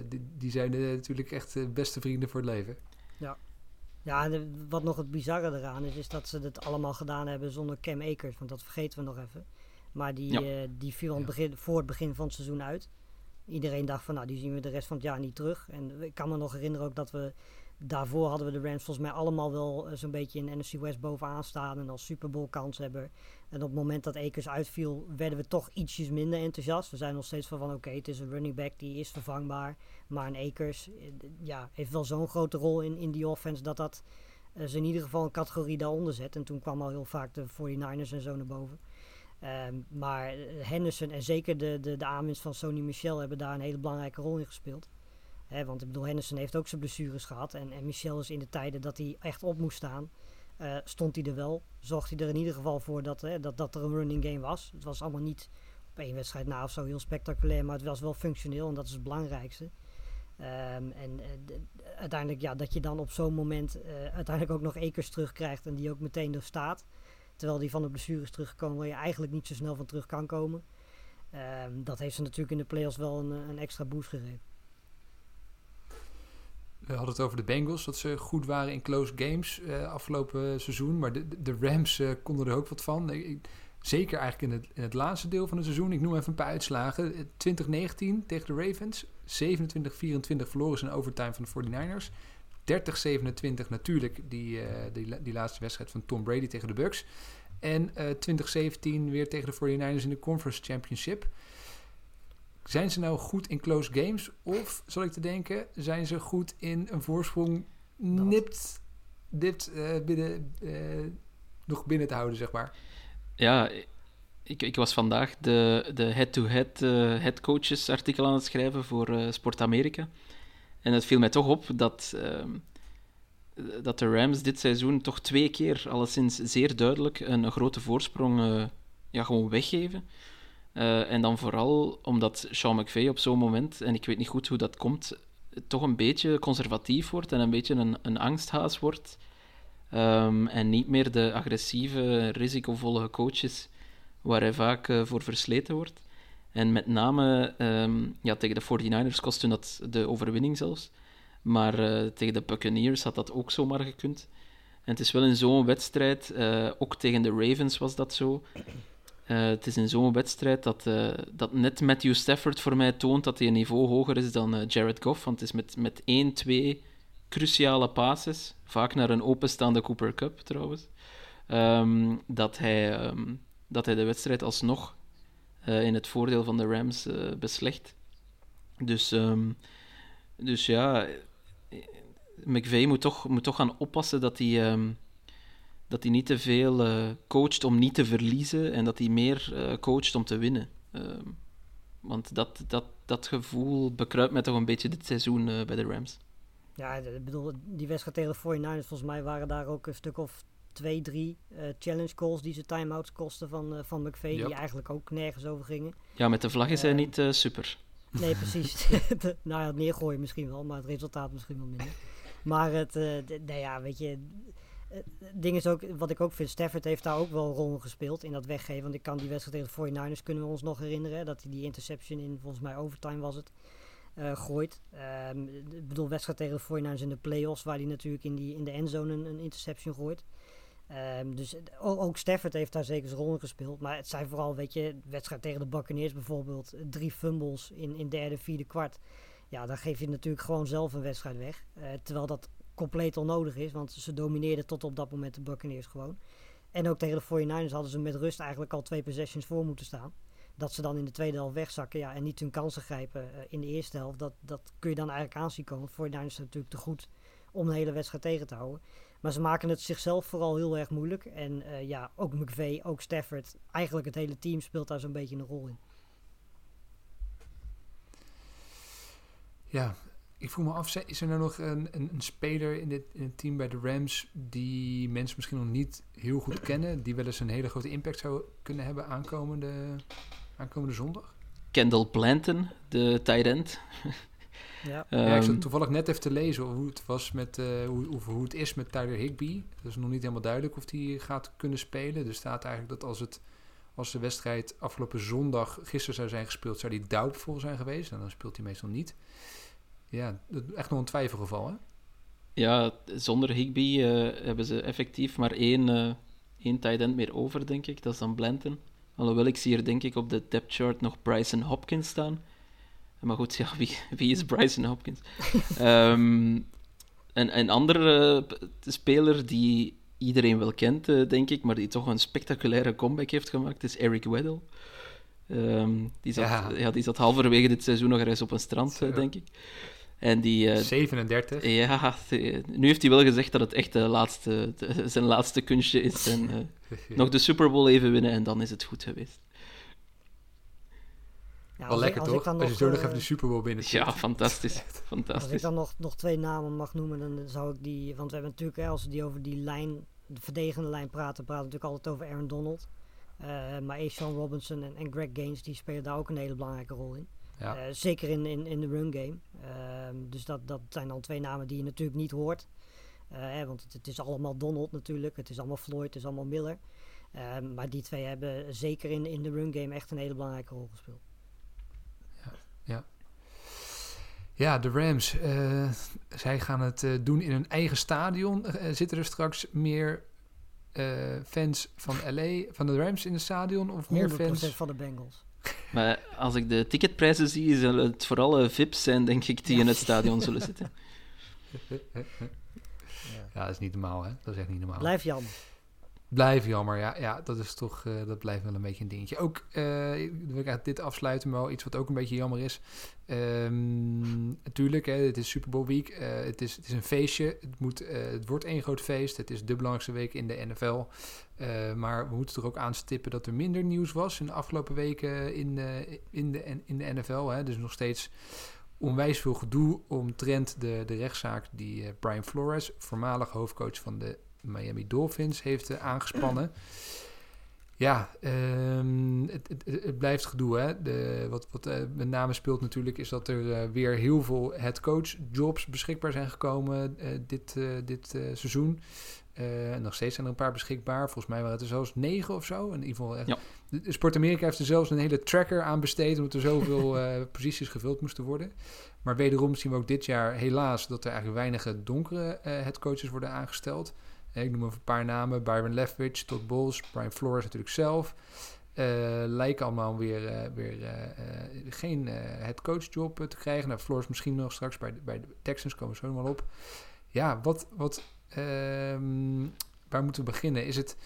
die, die zijn natuurlijk echt beste vrienden voor het leven. Ja, en de- wat nog het bizarre eraan is, is dat ze het allemaal gedaan hebben zonder Cam Akers. Want dat vergeten we nog even. Maar die, Ja. eh, die viel het begin, voor het begin van het seizoen uit. Iedereen dacht van, nou, die zien we de rest van het jaar niet terug. En ik kan me nog herinneren ook dat we... Daarvoor hadden we de Rams volgens mij allemaal wel eh, zo'n beetje in NFC West bovenaan staan. En als Super Bowl kans hebben. En op het moment dat Akers uitviel, werden we toch ietsjes minder enthousiast. We zijn nog steeds van, oké, het is een running back, die is vervangbaar. Maar een Akers eh, ja, heeft wel zo'n grote rol in, in die offense dat dat eh, ze in ieder geval een categorie daaronder zet. En toen kwam al heel vaak de 49ers en zo naar boven. Ehm, maar eh, Henderson en zeker de, de, de aanwinst van Sony Michel hebben daar een hele belangrijke rol in gespeeld. Want ik bedoel, Henderson heeft ook zijn blessures gehad. En, en Michel is in de tijden dat hij echt op moest staan, eh, stond hij er wel. Zorgde hij er in ieder geval voor dat, dat, dat er een running game was. Het was allemaal niet op één wedstrijd na of zo heel spectaculair, maar het was wel functioneel en dat is het belangrijkste. Ehm, en eh, uiteindelijk, ja, dat je dan op zo'n moment uiteindelijk ook nog Ekers terugkrijgt en die ook meteen er staat. Terwijl die van de blessures terugkomen waar je eigenlijk niet zo snel van terug kan komen. Ehm, dat heeft ze natuurlijk in de playoffs wel een, eh, een extra boost gegeven. We hadden het over de Bengals, dat ze goed waren in close games eh, afgelopen seizoen. Maar de, de Rams eh, konden er ook wat van. Zeker eigenlijk in het, in het laatste deel van het seizoen. Ik noem even een paar uitslagen. Eh, 2019 tegen de Ravens. 27-24 verloren ze in overtime van de 49ers. 30-27 natuurlijk die, eh, die, die laatste wedstrijd van Tom Brady tegen de Bucks. En eh 2017 weer tegen de 49ers in de Conference Championship. Zijn ze nou goed in close games? Of, zal ik te denken, zijn ze goed in een voorsprong nipt, dipt eh, binnen, eh, nog binnen te houden, zeg maar? Ja, ik, ik was vandaag de, de head-to-head eh, headcoaches artikel aan het schrijven voor eh, Sport Amerika. En het viel mij toch op dat, ehm, dat de Rams dit seizoen toch twee keer, alleszins zeer duidelijk, een, grote voorsprong eh, ja, gewoon weggeven. Eh, en dan vooral omdat Sean McVay op zo'n moment, en ik weet niet goed hoe dat komt, toch een beetje conservatief wordt en een beetje een, een angsthaas wordt. Ehm, en niet meer de agressieve, risicovolle coaches waar hij vaak eh, voor versleten wordt. En met name ehm, ja, tegen de 49ers kostte dat de overwinning zelfs. Maar eh, tegen de Buccaneers had dat ook zomaar gekund. En het is wel in zo'n wedstrijd, eh, ook tegen de Ravens was dat zo. Eh, het is in zo'n wedstrijd dat, dat net Matthew Stafford voor mij toont dat hij een niveau hoger is dan Jared Goff. Want het is met, met 1, 2 cruciale passes, vaak naar een openstaande Cooper Cup trouwens, ehm, dat, hij, ehm, dat hij de wedstrijd alsnog eh, in het voordeel van de Rams eh, beslecht. Dus, ehm, dus ja, McVay moet toch, moet toch gaan oppassen dat hij, ehm, dat hij niet te veel eh, coacht om niet te verliezen en dat hij meer coacht om te winnen. Ehm, want dat, dat, dat gevoel bekruipt mij toch een beetje dit seizoen bij de Rams. Ja, ik bedoel, die wedstrijd tegen de 49ers, volgens mij waren daar ook een stuk of twee, drie eh, challenge calls die ze time-outs kosten van, eh, van McVay, Yep. die eigenlijk ook nergens over gingen. Ja, met de vlag is hij Ehm, niet eh, super. Nee, precies. <laughs> <laughs> De- nou ja, het neergooien misschien wel, maar het resultaat misschien wel minder. Maar het, eh, nou ja, weet je, eh, het ding is ook, wat ik ook vind, Stafford heeft daar ook wel een rol in gespeeld in dat weggeven. Want ik kan die wedstrijd tegen de 49ers, kunnen we ons nog herinneren, hè, dat hij die interception in, volgens mij overtime was het, eh, gooit. Ehm, ik bedoel, wedstrijd tegen de 49ers in de playoffs, waar hij natuurlijk in, die, in de endzone een, een interception gooit. Ehm, dus het- o- ook Stafford heeft daar zeker zijn rol in gespeeld. Maar het zijn vooral, weet je, de wedstrijd tegen de Buccaneers bijvoorbeeld. eh, Drie fumbles in, in derde, vierde kwart. Ja, dan geef je natuurlijk gewoon zelf een wedstrijd weg. Eh, terwijl dat compleet onnodig is, want ze domineerden tot op dat moment de Buccaneers gewoon. En ook tegen de 49ers hadden ze met rust eigenlijk al twee possessions voor moeten staan. Dat ze dan in de tweede helft wegzakken ja, en niet hun kansen grijpen eh, in de eerste helft. Dat, dat kun je dan eigenlijk aanzien komen. 49ers zijn natuurlijk te goed om de hele wedstrijd tegen te houden. Maar ze maken het zichzelf vooral heel erg moeilijk. En eh, ja, ook McVay, ook Stafford. Eigenlijk het hele team speelt daar zo'n beetje een rol in. Ja, ik voel me af, zijn- is er nou nog een, een, een speler in, dit, in het team bij de Rams die mensen misschien nog niet heel goed kennen, die wel eens een hele grote impact zou kunnen hebben aankomende, aankomende zondag? Kendall Planton, de tight end. <laughs> Ja. ja, ik Ehm, zat toevallig net even te lezen hoe het was met eh, hoe, hoe, hoe het is met Tyler Higby. Het is nog niet helemaal duidelijk of hij gaat kunnen spelen. Er staat eigenlijk dat als het als de wedstrijd afgelopen zondag gisteren zou zijn gespeeld, zou die doubtful zijn geweest. En dan speelt hij meestal niet. Ja, dat is echt nog een twijfelgeval, hè? Ja, zonder Higby eh, hebben ze effectief maar één, eh één tight end meer over, denk ik. Dat is dan Blanton. Alhoewel ik zie hier denk ik op de depth chart nog Bryson Hopkins staan. Maar goed, ja, wie, wie is Bryson Hopkins? Ehm, een, een andere eh, speler die iedereen wel kent, eh, denk ik, maar die toch een spectaculaire comeback heeft gemaakt, is Eric Weddle. Ehm, die, zat, Ja. ja. die zat halverwege dit seizoen nog ergens op een strand, eh, Zo. denk ik. En die, eh, 37. ja, nu heeft hij wel gezegd dat het echt de laatste, de- zijn laatste kunstje is. En <laughs> nog de Super Bowl even winnen en dan is het goed geweest. Ja, Wel als ik- lekker ik toch? dan Als je nog, zo nog eh, even de Super Bowl binnen Ja, fantastisch. Als ik fantastisch. dan nog, nog twee namen mag noemen, dan zou ik die. Want we hebben natuurlijk, hè, als we die over die lijn, de verdedigende lijn praten, praten we natuurlijk altijd over Aaron Donald. Eh, maar Sean Robinson en, en Greg Gaines, die spelen daar ook een hele belangrijke rol in. Ja. Eh, zeker in, in, in de run game. Ehm, dus dat, dat zijn dan twee namen die je natuurlijk niet hoort. Eh, hè, want het, het is allemaal Donald natuurlijk. Het is allemaal Floyd, het is allemaal Miller. Ehm, maar die twee hebben zeker in, in de run game echt een hele belangrijke rol gespeeld. Ja, de Rams. eh, zij gaan het eh, doen in hun eigen stadion. Eh, zitten er straks meer eh, fans van LA, van de Rams in het stadion? Of meer 100% fans? van de Bengals. Maar als ik de ticketprijzen zie, zullen het vooral VIP's zijn, denk ik, die in het stadion zullen zitten. <laughs> Ja, dat is niet normaal, hè? Dat is echt niet normaal. Blijf jammer. Blijf jammer, ja. Ja, dat is toch, eh, dat blijft wel een beetje een dingetje. Ook, eh, wil ik eigenlijk dit afsluiten, maar wel iets wat ook een beetje jammer is. Ehm, natuurlijk, hè, het is Super Bowl week. Eh, het, is, het is een feestje. Het, moet, het wordt één groot feest. Het is de belangrijkste week in de NFL. Maar we moeten toch ook aanstippen dat er minder nieuws was in de afgelopen weken in in de, in de NFL. Hè. Dus nog steeds onwijs veel gedoe omtrent de, de rechtszaak die Brian Flores, voormalig hoofdcoach van de Miami Dolphins, heeft eh, aangespannen. <clears throat> Ja, ehm, het, het, het- blijft gedoe. Hè? De, wat wat eh, met name speelt natuurlijk is dat er eh, weer heel veel headcoach jobs beschikbaar zijn gekomen dit, dit seizoen. En nog steeds zijn er een paar beschikbaar. Volgens mij waren het er zelfs negen of zo. In ieder geval echt. Ja. Sport Amerika heeft er zelfs een hele tracker aan besteed... omdat er zoveel <laughs> posities gevuld moesten worden. Maar wederom zien we ook dit jaar helaas... dat er eigenlijk weinig donkere headcoaches worden aangesteld. Ik noem even een paar namen. Byron Leftwich, Todd Bowles, Brian Flores natuurlijk zelf. Eh, lijken allemaal weer, eh, weer eh, geen headcoachjob te krijgen. Nou, Flores misschien nog straks bij de, bij de Texans komen we zo op. Ja, wat, wat, ehm, waar moeten we beginnen? Is het,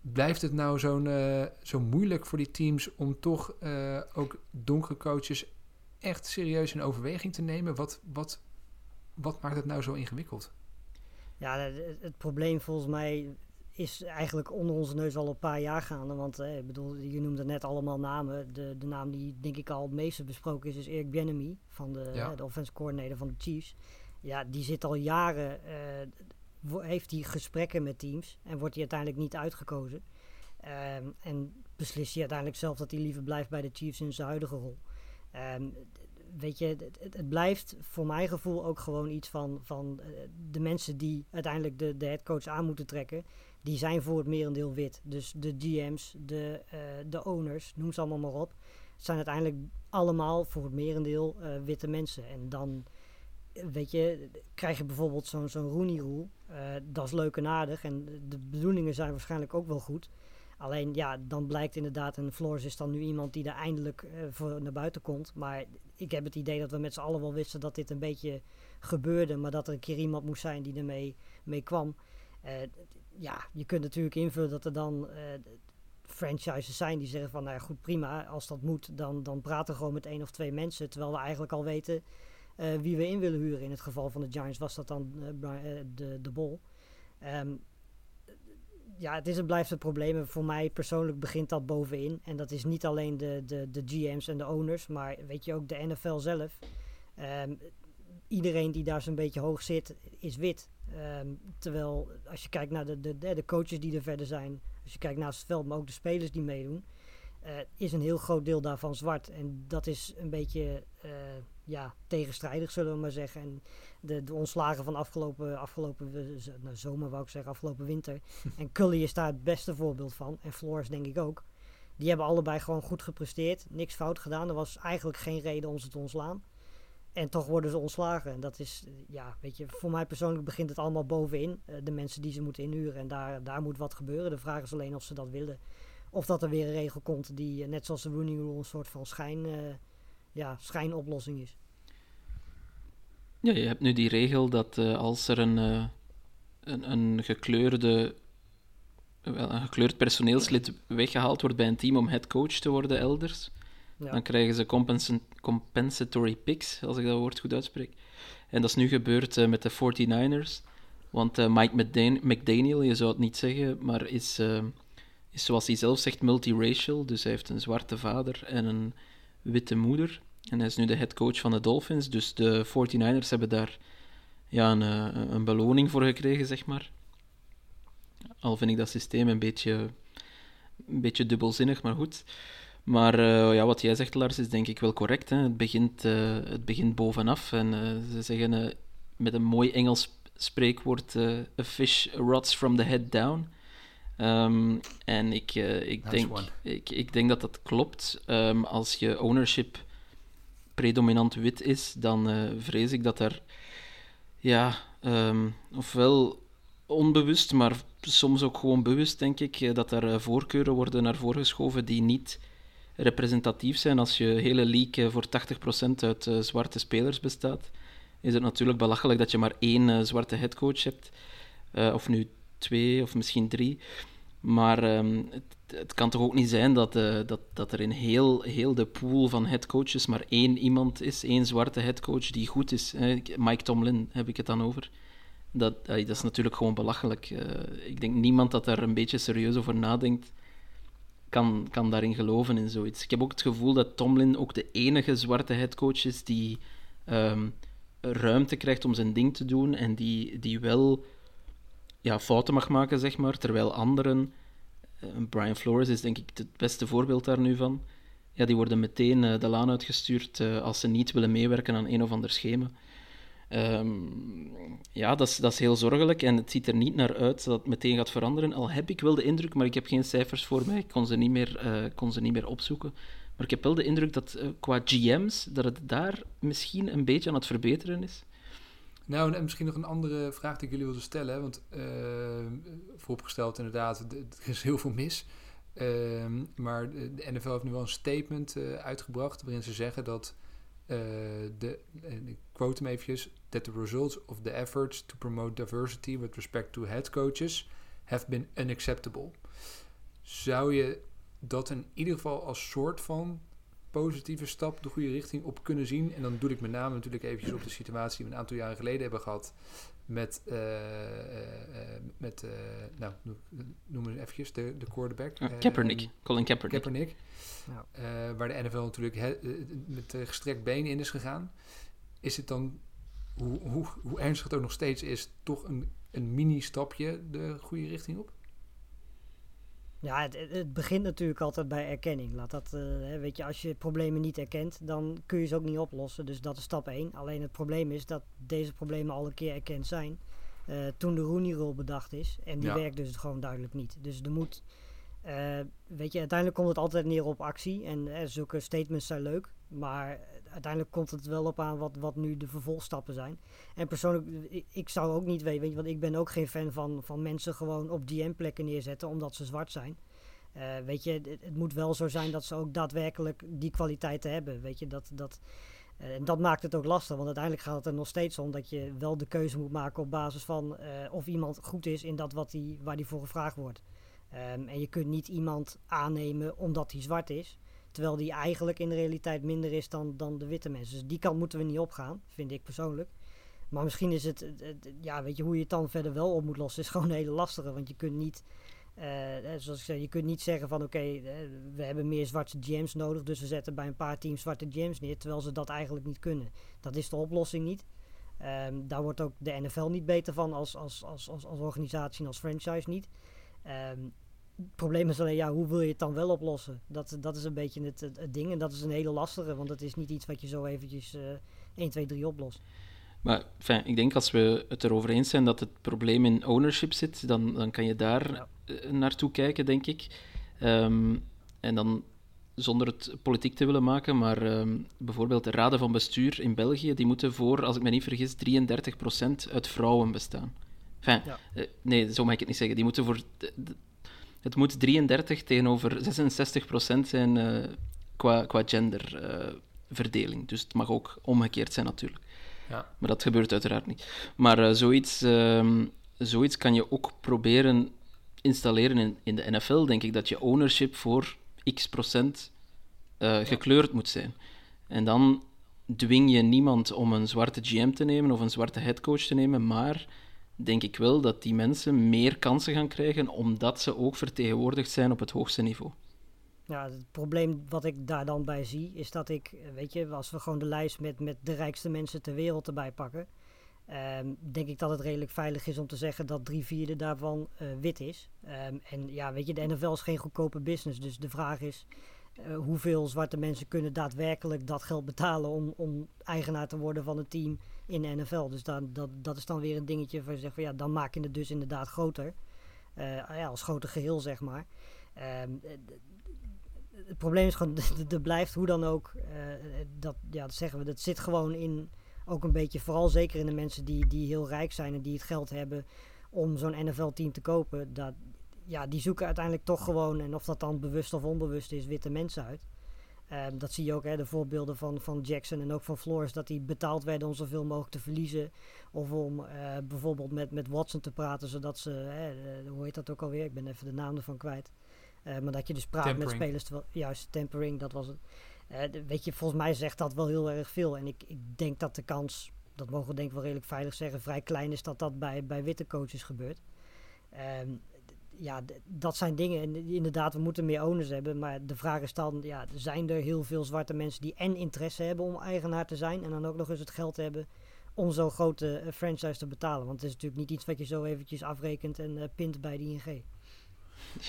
blijft het nou zo'n, zo moeilijk voor die teams om toch ook donkere coaches echt serieus in overweging te nemen? Wat, wat, wat maakt het nou zo ingewikkeld? Ja, het, het probleem volgens mij is eigenlijk onder onze neus al een paar jaar gaande. Want eh, ik bedoel, je noemde net allemaal namen. De, de naam die denk ik al het meeste besproken is, is Eric Bieniemy van de, Ja. de offensive coordinator van de Chiefs. Ja, die zit al jaren, eh, heeft hij gesprekken met teams en wordt hij uiteindelijk niet uitgekozen. Ehm, en beslist hij uiteindelijk zelf dat hij liever blijft bij de Chiefs in zijn huidige rol. Ehm, weet je, het, blijft voor mijn gevoel ook gewoon iets van, van eh, de mensen die uiteindelijk de, de headcoach aan moeten trekken. Die zijn voor het merendeel wit. Dus de GM's, de, eh, de owners, noem ze allemaal maar op. Zijn uiteindelijk allemaal voor het merendeel eh, witte mensen. En dan weet je, krijg je bijvoorbeeld zo'n zo'n Rooney-rule. eh, dat is leuk en aardig en de bedoelingen zijn waarschijnlijk ook wel goed. Alleen ja, dan blijkt inderdaad, en Floors is dan nu iemand die er eindelijk eh, voor naar buiten komt. Maar ik heb het idee dat we met z'n allen wel wisten dat dit een beetje gebeurde. Maar dat er een keer iemand moest zijn die ermee mee kwam. Eh, ja, je kunt natuurlijk invullen dat er dan eh, franchises zijn die zeggen van, nou ja, goed, prima. Als dat moet, dan, dan praten we gewoon met één of twee mensen. Terwijl we eigenlijk al weten wie we in willen huren. In het geval van de Giants was dat dan de, de Bol. Ehm, ja, het is en blijft het probleem. Voor mij persoonlijk begint dat bovenin. En dat is niet alleen de, de, de GM's en de owners, maar weet je ook de NFL zelf. Ehm, iedereen die daar zo'n beetje hoog zit, is wit. Ehm, terwijl als je kijkt naar de, de, de coaches die er verder zijn, als je kijkt naast het veld, maar ook de spelers die meedoen, is een heel groot deel daarvan zwart. En dat is een beetje eh, ja, tegenstrijdig, zullen we maar zeggen. En de, de ontslagen van afgelopen, afgelopen eh, nou, zomer, wou ik zeggen, afgelopen winter. <laughs> en Cully is daar het beste voorbeeld van. En Flores denk ik ook. Die hebben allebei gewoon goed gepresteerd. Niks fout gedaan. Er was eigenlijk geen reden om ze te ontslaan. En toch worden ze ontslagen. En dat is, eh, ja, weet je, voor mij persoonlijk begint het allemaal bovenin. Eh, de mensen die ze moeten inhuren. En daar, daar moet wat gebeuren. De vraag is alleen of ze dat willen. Of dat er weer een regel komt die, eh, net zoals de Rooney Rule, een soort van schijn, eh, ja, schijnoplossing is. Ja, je hebt nu die regel dat eh, als er een, een, een gekleurde, wel, een gekleurd personeelslid weggehaald wordt bij een team om headcoach te worden elders, Ja. dan krijgen ze compensa- compensatory picks, als ik dat woord goed uitspreek. En dat is nu gebeurd met de 49ers. Want Mike McDan- McDaniel, je zou het niet zeggen, maar is, is zoals hij zelf zegt multiracial. Dus hij heeft een zwarte vader en een witte moeder. En hij is nu de head coach van de Dolphins. Dus de 49ers hebben daar ja, een, eh, een beloning voor gekregen, zeg maar. Al vind ik dat systeem een beetje, een beetje dubbelzinnig, maar goed. Maar eh, ja, wat jij zegt, Lars, is denk ik wel correct. Hè? Het, begint, eh, het begint bovenaf. En ze zeggen met een mooi Engels spreekwoord: A fish rots from the head down. Ehm, en ik, eh, ik, denk, one. ik, ik denk dat dat klopt. Ehm, als je ownership predominant wit is, dan eh, vrees ik dat er, ja, ehm, ofwel onbewust, maar soms ook gewoon bewust, denk ik, eh, dat er voorkeuren worden naar voren geschoven die niet representatief zijn. Als je hele league voor 80% uit zwarte spelers bestaat, is het natuurlijk belachelijk dat je maar één zwarte headcoach hebt. Of nu twee, of misschien drie. Maar ehm, het, het kan toch ook niet zijn dat, eh, dat, dat er in heel, heel de pool van headcoaches maar één iemand is, één zwarte headcoach die goed is. Mike Tomlin heb ik het dan over. Dat, ey, dat is natuurlijk gewoon belachelijk. Eh, ik denk niemand dat daar een beetje serieus over nadenkt, kan, kan daarin geloven in zoiets. Ik heb ook het gevoel dat Tomlin ook de enige zwarte headcoach is die ehm, ruimte krijgt om zijn ding te doen en die, die wel ja, fouten mag maken, zeg maar, terwijl anderen, eh, Brian Flores is denk ik het beste voorbeeld daar nu van, ja, die worden meteen eh, de laan uitgestuurd eh, als ze niet willen meewerken aan een of ander schema. Ehm, ja, dat is, dat is heel zorgelijk en het ziet er niet naar uit dat het meteen gaat veranderen. Al heb ik wel de indruk, maar ik heb geen cijfers voor mij, ik kon ze niet meer, kon ze niet meer opzoeken. Maar ik heb wel de indruk dat qua GM's, dat het daar misschien een beetje aan het verbeteren is. Nou, en misschien nog een andere vraag die ik jullie wilde stellen. Want eh, vooropgesteld inderdaad, er is heel veel mis. Ehm, maar de, NFL heeft nu wel een statement eh, uitgebracht... waarin ze zeggen dat eh, de, ik quote hem eventjes... that the results of the efforts to promote diversity with respect to head coaches... have been unacceptable. Zou je dat in ieder geval als soort van positieve stap de goede richting op kunnen zien. En dan doe ik met name natuurlijk eventjes op de situatie die we een aantal jaren geleden hebben gehad met, eh, eh, eh, met eh, nou, noem- noem eens eventjes de, de quarterback. Kaepernick, Colin Kaepernick. Kaepernick. Ja. Eh, waar de NFL natuurlijk he- met gestrekt been in is gegaan. Is het dan, hoe, hoe, hoe ernstig het ook nog steeds is, toch een, een mini-stapje de goede richting op? Ja, het, het- begint natuurlijk altijd bij erkenning. Laat dat, eh, weet je, als je problemen niet erkent, dan kun je ze ook niet oplossen. Dus dat is stap 1. Alleen het probleem is dat deze problemen al een keer erkend zijn. eh, toen de Rooney Rule bedacht is. En die Ja. werkt dus gewoon duidelijk niet. Dus er moet, Eh, weet je, uiteindelijk komt het altijd neer op actie. En eh, zulke statements zijn leuk. Maar uiteindelijk komt het wel op aan wat, wat nu de vervolgstappen zijn. En persoonlijk, ik, zou ook niet weten, weet je, want ik ben ook geen fan van, van mensen gewoon op DM-plekken neerzetten omdat ze zwart zijn. Eh, weet je, het, moet wel zo zijn dat ze ook daadwerkelijk die kwaliteiten hebben. Weet je, dat, dat, en dat maakt het ook lastig, want uiteindelijk gaat het er nog steeds om dat je wel de keuze moet maken op basis van of iemand goed is in dat wat die, waar die voor gevraagd wordt. Ehm, en je kunt niet iemand aannemen omdat hij zwart is, terwijl die eigenlijk in de realiteit minder is dan, dan de witte mensen. Dus die kant moeten we niet opgaan, vind ik persoonlijk. Maar misschien is het, ja, weet je, hoe je het dan verder wel op moet lossen, is <laughs> gewoon een hele lastige. Want je kunt niet, eh, eh, zoals ik zei, je kunt niet zeggen van oké, eh, we hebben meer zwarte GM's nodig, dus we zetten bij een paar teams zwarte GM's neer, terwijl ze dat eigenlijk niet kunnen. Dat is de oplossing niet. Ehm, daar wordt ook de NFL niet beter van als, als, als, als, als organisatie en als franchise niet. Ehm, het probleem is alleen, ja, hoe wil je het dan wel oplossen? Dat, dat is een beetje het, het, het ding en dat is een hele lastige, want het is niet iets wat je zo eventjes eh 1, 2, 3 oplost. Maar ik denk als we het erover eens zijn dat het probleem in ownership zit, dan, dan kan je daar Ja. eh, naartoe kijken, denk ik. Ehm, en dan zonder het politiek te willen maken, maar ehm, bijvoorbeeld de raden van bestuur in België, die moeten voor, als ik me niet vergis, 33% uit vrouwen bestaan. Enfin, Ja. eh, nee, zo mag ik het niet zeggen. Die moeten voor... het moet 33 tegenover 66% zijn eh, qua, qua genderverdeling. dus het mag ook omgekeerd zijn natuurlijk. Ja. Maar dat gebeurt uiteraard niet. Maar eh, zoiets, ehm, zoiets kan je ook proberen installeren in, in de NFL, denk ik, dat je ownership voor x procent gekleurd moet zijn. En dan dwing je niemand om een zwarte GM te nemen of een zwarte headcoach te nemen, maar denk ik wel dat die mensen meer kansen gaan krijgen omdat ze ook vertegenwoordigd zijn op het hoogste niveau. Ja, het probleem wat ik daar dan bij zie, is dat ik, weet je, als we gewoon de lijst met, met de rijkste mensen ter wereld erbij pakken, ehm, denk ik dat het redelijk veilig is om te zeggen dat drie vierde daarvan eh, wit is. Ehm, en ja, weet je, de NFL is geen goedkope business, dus de vraag is eh, hoeveel zwarte mensen kunnen daadwerkelijk dat geld betalen om, om eigenaar te worden van een team in de NFL. Dus dan, dat, dat is dan weer een dingetje waar je zegt van ja, dan maak je het dus inderdaad groter. Eh, ja, als groter geheel, zeg maar. Ehm, eh, het probleem is gewoon, <laughs> er blijft hoe dan ook, eh, dat, ja, dat zeggen we, dat zit gewoon in, ook een beetje, vooral zeker in de mensen die, die heel rijk zijn en die het geld hebben om zo'n NFL-team te kopen. Dat, ja, die zoeken uiteindelijk toch gewoon, en of dat dan bewust of onbewust is, witte mensen uit. Ehm, dat zie je ook, hè, de voorbeelden van, van Jackson en ook van Flores, dat die betaald werden om zoveel mogelijk te verliezen. Of om eh, bijvoorbeeld met, met Watson te praten, zodat ze, hè, eh, hoe heet dat ook alweer? Ik ben even de naam ervan kwijt. Eh, maar dat je dus praat met spelers, terwijl, juist tempering, dat was het. Weet je, volgens mij zegt dat wel heel erg veel. En ik, ik denk dat de kans, dat mogen we denk ik wel redelijk veilig zeggen, vrij klein is dat dat bij, bij witte coaches gebeurt. D- ja, dat zijn dingen. En inderdaad, we moeten meer owners hebben. Maar de vraag is dan, ja, zijn er heel veel zwarte mensen die en interesse hebben om eigenaar te zijn. En dan ook nog eens het geld hebben om zo'n grote eh, franchise te betalen. Want het is natuurlijk niet iets wat je zo eventjes afrekent en eh, pint bij de ING. Nee,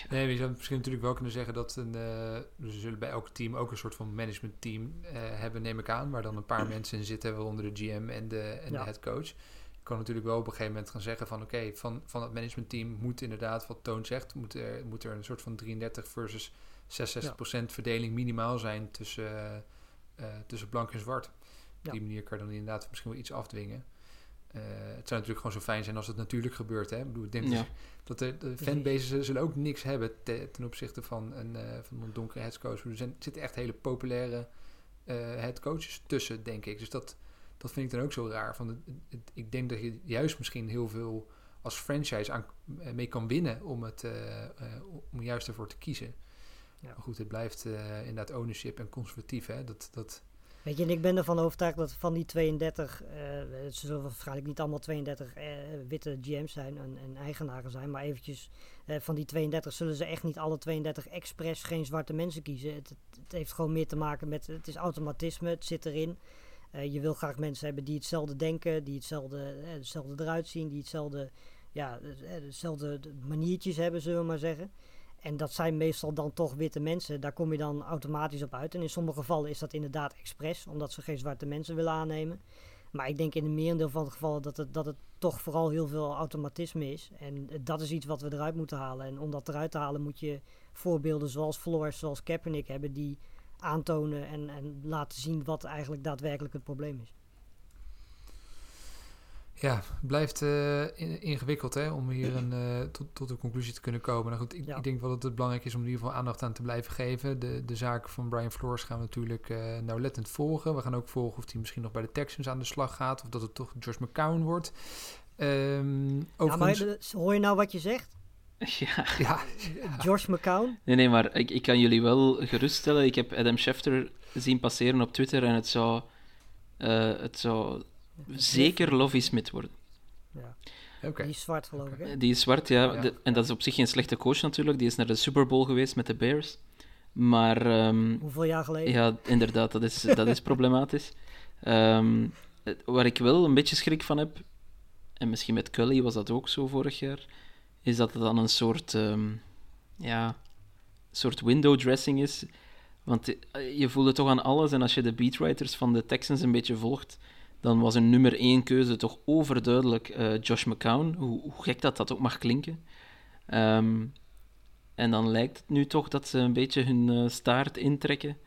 maar je zou misschien natuurlijk wel kunnen zeggen dat een, eh, dus ze zullen bij elk team ook een soort van managementteam eh hebben, neem ik aan, waar dan een paar mensen in zitten, waaronder de GM en de, en Ja. de head coach. Je kan natuurlijk wel op een gegeven moment gaan zeggen van oké, van, van het managementteam moet inderdaad, wat Toon zegt, moet er, moet er een soort van 33 versus 66% verdeling minimaal zijn tussen, eh, eh, tussen blank en zwart. Op Ja. die manier kan je dan inderdaad misschien wel iets afdwingen. Eh, het zou natuurlijk gewoon zo fijn zijn als het natuurlijk gebeurt. Hè? Ik bedoel, ik denk Ja. dat, dat de, de fanbases zullen ook niks hebben te- ten opzichte van een, van een donkere headcoach. Er zijn, zitten echt hele populaire headcoaches tussen, denk ik. Dus dat, dat vind ik dan ook zo raar. Van het, het- ik denk dat je juist misschien heel veel als franchise aan, eh, mee kan winnen om, het, eh, eh, om juist ervoor te kiezen. Ja. Maar goed, het blijft eh, inderdaad ownership en conservatief. Hè? Dat, dat, Weet je, en ik ben ervan overtuigd dat van die 32, eh, het zullen waarschijnlijk niet allemaal 32 eh, witte GM's zijn en, en eigenaren zijn, maar eventjes eh, van die 32 zullen ze echt niet alle 32 expres geen zwarte mensen kiezen. Het, het, het heeft gewoon meer te maken met, het is automatisme, het zit erin. Eh, je wil graag mensen hebben die hetzelfde denken, die hetzelfde, eh, hetzelfde eruit zien, die hetzelfde, ja, eh, hetzelfde maniertjes hebben, zullen we maar zeggen. En dat zijn meestal dan toch witte mensen. Daar kom je dan automatisch op uit. En in sommige gevallen is dat inderdaad expres, omdat ze geen zwarte mensen willen aannemen. Maar ik denk in een merendeel van de gevallen dat het, dat het toch vooral heel veel automatisme is. En dat is iets wat we eruit moeten halen. En om dat eruit te halen moet je voorbeelden zoals Flores, zoals Kaepernick hebben die aantonen en, en laten zien wat eigenlijk daadwerkelijk het probleem is. Ja, het blijft eh, in- ingewikkeld hè, om hier een, eh, tot, tot een conclusie te kunnen komen. Nou goed, ik, Ja. ik denk wel dat het belangrijk is om in ieder geval aandacht aan te blijven geven. De, de zaak van Brian Flores gaan we natuurlijk eh, nauwlettend volgen. We gaan ook volgen of hij misschien nog bij de Texans aan de slag gaat. Of dat het toch Josh McCown wordt. Ehm Ja, overigens, hoor je nou wat je zegt? <laughs> Ja. ja, Josh McCown? Nee, nee, maar ik, ik kan jullie wel geruststellen. Ik heb Adam Schefter zien passeren op Twitter en het zou, eh, het zou zeker Lovie Smith worden. Ja, oké. die is zwart geloof ik. Hè? Die is zwart, ja. Ja. De- en dat is op zich geen slechte coach natuurlijk. Die is naar de Super Bowl geweest met de Bears. Maar ehm, Hoeveel jaar geleden? ja, inderdaad, dat is, dat is <laughs> problematisch. Ehm, waar ik wel een beetje schrik van heb, en misschien met Cully was dat ook zo vorig jaar, is dat het dan een soort, ehm, ja, soort window dressing is. Want eh, je voelde toch aan alles, en als je de beatwriters van de Texans een beetje volgt, dan was een nummer één keuze toch overduidelijk eh, Josh McCown, hoe, hoe gek dat dat ook mag klinken. Ehm, en dan lijkt het nu toch dat ze een beetje hun eh, staart intrekken.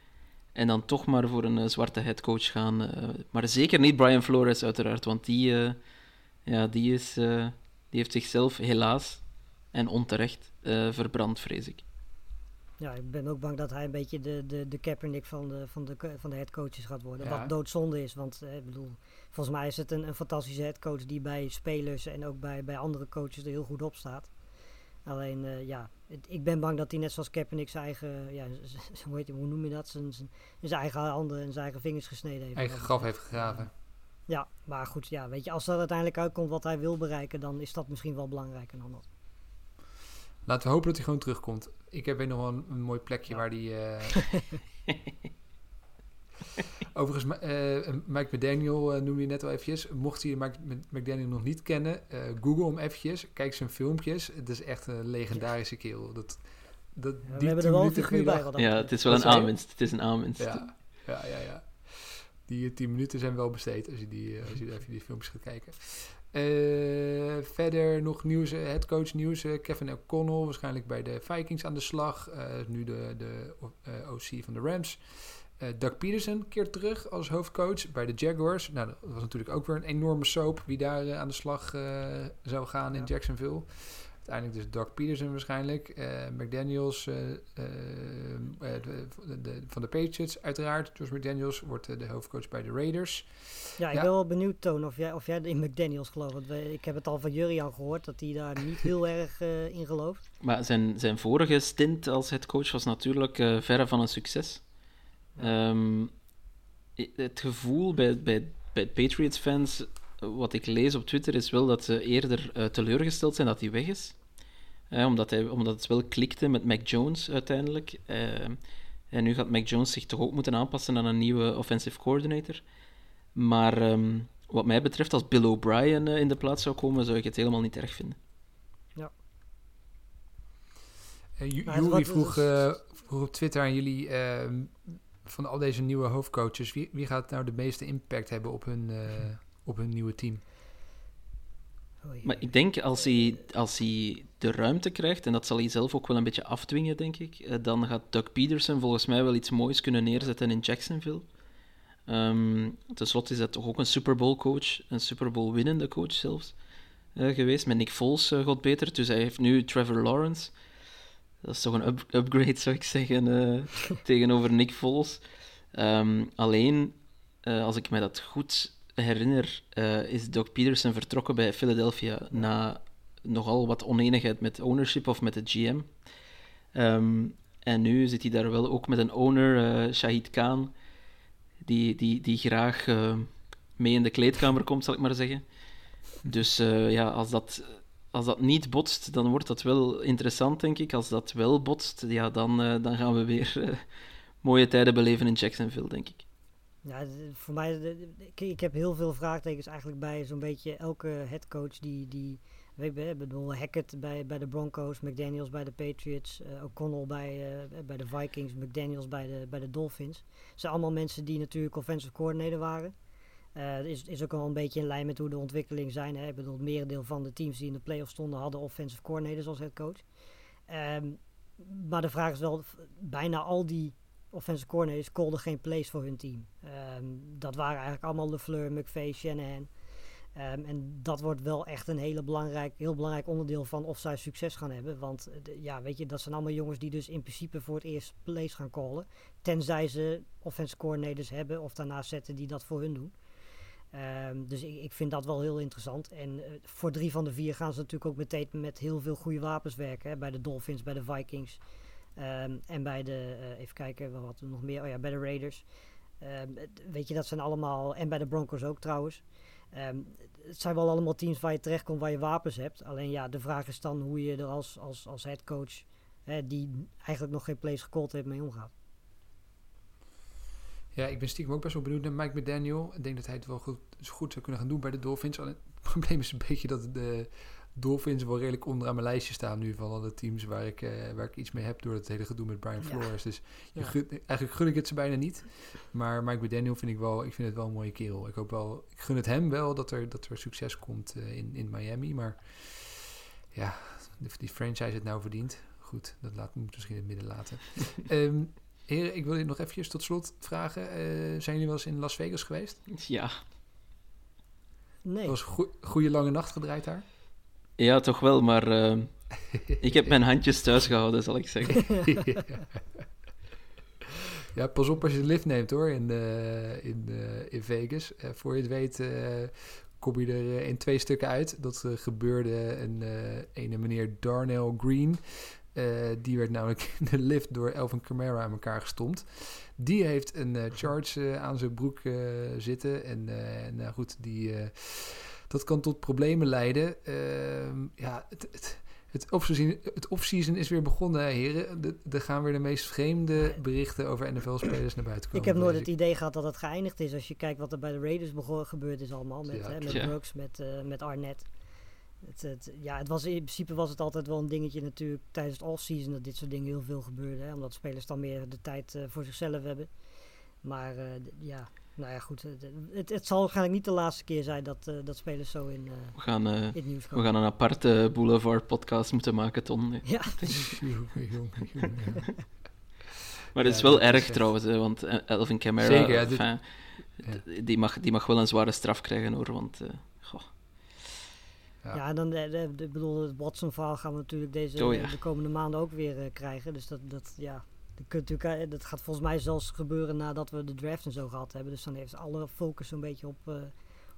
En dan toch maar voor een eh, zwarte headcoach gaan. maar zeker niet Brian Flores, uiteraard. Want die, ja, die, is, die heeft zichzelf helaas en onterecht eh, verbrand, vrees ik. Ja, ik ben ook bang dat hij een beetje de, de, de Kaepernick van de, van, de, van de headcoaches gaat worden. Ja. Wat doodzonde is, want eh, ik bedoel, volgens mij is het een, een fantastische headcoach die bij spelers en ook bij, bij andere coaches er heel goed op staat. Alleen, eh, ja, het- ik ben bang dat hij net zoals Kaepernick zijn eigen, ja, hoe, heet, hij, hoe noem je dat, zijn, zijn, zijn eigen handen en zijn eigen vingers gesneden heeft. eigen graf heeft gegraven. Ja, maar goed, ja, weet je, als dat uiteindelijk uitkomt wat hij wil bereiken, dan is dat misschien wel belangrijker dan dat. Laten we hopen dat hij gewoon terugkomt. Ik heb weer nog wel een, een mooi plekje Ja. waar hij... eh, <laughs> Overigens, eh, Mike McDaniel eh, noemde je net al eventjes. Mocht je Mike Mc- McDaniel nog niet kennen, eh, google hem eventjes. Kijk zijn filmpjes. Het is echt een legendarische kerel. Dat, dat, Ja, die we hebben er wel een minuten figuur bij Ja, het is wel een aanwinst. Het is een aanwinst. Ja, ja, ja, ja. Die tien minuten zijn wel besteed als je, die, als je even die filmpjes gaat kijken. Eh, verder nog nieuws, eh, headcoach nieuws. eh, Kevin O'Connell waarschijnlijk bij de Vikings aan de slag. Nu de, de OC van de Rams. Doug Peterson keert terug als hoofdcoach bij de Jaguars. Nou, dat was natuurlijk ook weer een enorme soap wie daar aan de slag zou gaan in Ja. Jacksonville. Uiteindelijk dus Doug Peterson waarschijnlijk. Eh, McDaniels eh, eh, eh, de- de- de- van de Patriots uiteraard. Josh McDaniels wordt de hoofdcoach bij de Raiders. Ja, ik Ja. ben wel benieuwd, Toon, of jij, of jij in McDaniels gelooft. Want ik heb het al van Jurian gehoord, dat hij daar niet <laughs> heel erg eh, in gelooft. Maar zijn, zijn vorige stint als headcoach was natuurlijk eh, verre van een succes. Ehm, het gevoel bij, bij, bij Patriots-fans, eh, wat ik lees op Twitter, is wel dat ze eerder eh, teleurgesteld zijn dat hij weg is. Omdat, hij, omdat het wel klikte met Mac Jones uiteindelijk. Eh, en nu gaat Mac Jones zich toch ook moeten aanpassen aan een nieuwe offensive coordinator. Maar ehm, wat mij betreft, als Bill O'Brien eh, in de plaats zou komen, zou ik het helemaal niet erg vinden. Ju- Maar het Juri wat- vroeg, eh, vroeg op Twitter aan jullie... ehm, van al deze nieuwe hoofdcoaches... Wie, wie gaat nou de meeste impact hebben op hun, eh, op hun nieuwe team? Maar ik denk als hij, als hij de ruimte krijgt, en dat zal hij zelf ook wel een beetje afdwingen, denk ik, eh, dan gaat Doug Peterson volgens mij wel iets moois kunnen neerzetten in Jacksonville. Ehm Ten slotte is dat toch ook een Super Bowl coach, een Super Bowl winnende coach zelfs, eh, geweest. Met Nick Foles, eh, god beter. Dus hij heeft nu Trevor Lawrence. Dat is toch een up- upgrade, zou ik zeggen, eh, <laughs> tegenover Nick Foles. Ehm, alleen, eh, als ik me dat goed herinner, eh, is Doug Peterson vertrokken bij Philadelphia na nogal wat oneenigheid met ownership of met de GM. Ehm, en nu zit hij daar wel ook met een owner, eh, Shahid Khan, die, die, die graag eh, mee in de kleedkamer komt, zal ik maar zeggen. Dus ja, als dat, als dat niet botst, dan wordt dat wel interessant, denk ik. Als dat wel botst, ja, dan, dan gaan we weer mooie tijden beleven in Jacksonville, denk ik. Ja, voor mij, ik, heb heel veel vraagtekens eigenlijk bij zo'n beetje elke headcoach die, die weet bedoel, Hackett bij, bij de Broncos, McDaniels bij de Patriots, eh, O'Connell bij, eh, bij de Vikings, McDaniels bij de, bij de Dolphins. Het zijn allemaal mensen die natuurlijk offensive coordinator waren. Eh is, is ook al een beetje in lijn met hoe de ontwikkelingen zijn. Hè? Ik bedoel, het merendeel van de teams die in de playoffs stonden hadden offensive coordinators als headcoach. Ehm, maar de vraag is wel, bijna al die offensive coordinators callden geen plays voor hun team. Ehm, dat waren eigenlijk allemaal LeFleur, McVay, Shanahan. Ehm, en dat wordt wel echt een hele belangrijk, heel belangrijk onderdeel van of zij succes gaan hebben. Want eh, ja, weet je, dat zijn allemaal jongens die dus in principe voor het eerst plays gaan callen. Tenzij ze offensive coordinators hebben of daarnaast zetten die dat voor hun doen. Ehm, dus ik, ik vind dat wel heel interessant. En eh, voor drie van de vier gaan ze natuurlijk ook meteen met heel veel goede wapens werken. Hè? Bij de Dolphins, bij de Vikings. Ehm, en bij de, eh, even kijken, wat we nog meer? Oh ja, bij de Raiders. Ehm, weet je, dat zijn allemaal, en bij de Broncos ook trouwens. Ehm, het zijn wel allemaal teams waar je terechtkomt waar je wapens hebt. Alleen ja, de vraag is dan hoe je er als, als, als headcoach, hè, die eigenlijk nog geen plays gecallt heeft, mee omgaat. Ja, ik ben stiekem ook best wel benieuwd naar Mike McDaniel. Ik denk dat hij het wel goed, goed zou kunnen gaan doen bij de Dolphins. Het probleem is een beetje dat de Dolphins wel redelijk onderaan mijn lijstje staan nu van alle teams waar ik, eh, waar ik iets mee heb door het hele gedoe met Brian Ja. Flores. Dus je Ja. gun- eigenlijk gun ik het ze bijna niet. Maar Mike McDaniel vind ik wel, ik vind het wel een mooie kerel. Ik hoop wel, ik gun het hem wel dat er, dat er succes komt eh, in, in Miami. Maar ja, of die franchise het nou verdient. Goed, dat laat moet misschien in het midden laten. <laughs> Ehm heren, ik wil je nog eventjes tot slot vragen. eh, zijn jullie wel eens in Las Vegas geweest? Ja. Nee. Was een goe- goede lange nacht gedraaid daar. Ja, toch wel, maar eh, <laughs> ik heb mijn handjes thuis gehouden, zal ik zeggen. <laughs> ja, pas op als je de lift neemt hoor, in, in, in Vegas. Eh, voor je het weet eh, kom je er in twee stukken uit. Dat gebeurde een ene meneer Darnell Green. Die werd namelijk <laughs> in de lift door Elvin Kamara aan elkaar gestompt. Die heeft een charge aan zijn broek zitten. En nou goed, die, dat kan tot problemen leiden. Ehm, ja, het, het, het offseason, het offseason is weer begonnen, heren. De- Er gaan weer de meest vreemde berichten over NFL-spelers naar buiten komen. Ik heb nooit het idee gehad dat het geëindigd is. Als je kijkt wat er bij de Raiders gebeurd is allemaal. Met, Ja, hè, met ja. Brooks, met, eh, met Arnett. Het, het, ja, het was, in principe was het altijd wel een dingetje natuurlijk tijdens het offseason dat dit soort dingen heel veel gebeurden. Hè, omdat spelers dan meer de tijd eh, voor zichzelf hebben. Maar eh, d- ja, nou ja goed. Het, het, het zal waarschijnlijk niet de laatste keer zijn dat, eh, dat spelers zo in, eh, We gaan, eh, in het nieuws we gaan een aparte Boulevard podcast moeten maken, Ton. Ja. <laughs> Maar het is Ja, wel erg trouwens, hè, want Elvin Kamara, Zeker, ja, dit- enfin, d- die, mag, die mag wel een zware straf krijgen hoor, want eh, goh, Ja. ja. en dan de, de, de- ik bedoel, het Watson-verhaal gaan we natuurlijk deze, Oh ja. de komende maanden ook weer eh, krijgen. Dus dat, dat, ja, dat, eh, dat gaat volgens mij zelfs gebeuren nadat we de draft en zo gehad hebben. Dus dan heeft alle focus een beetje op, eh,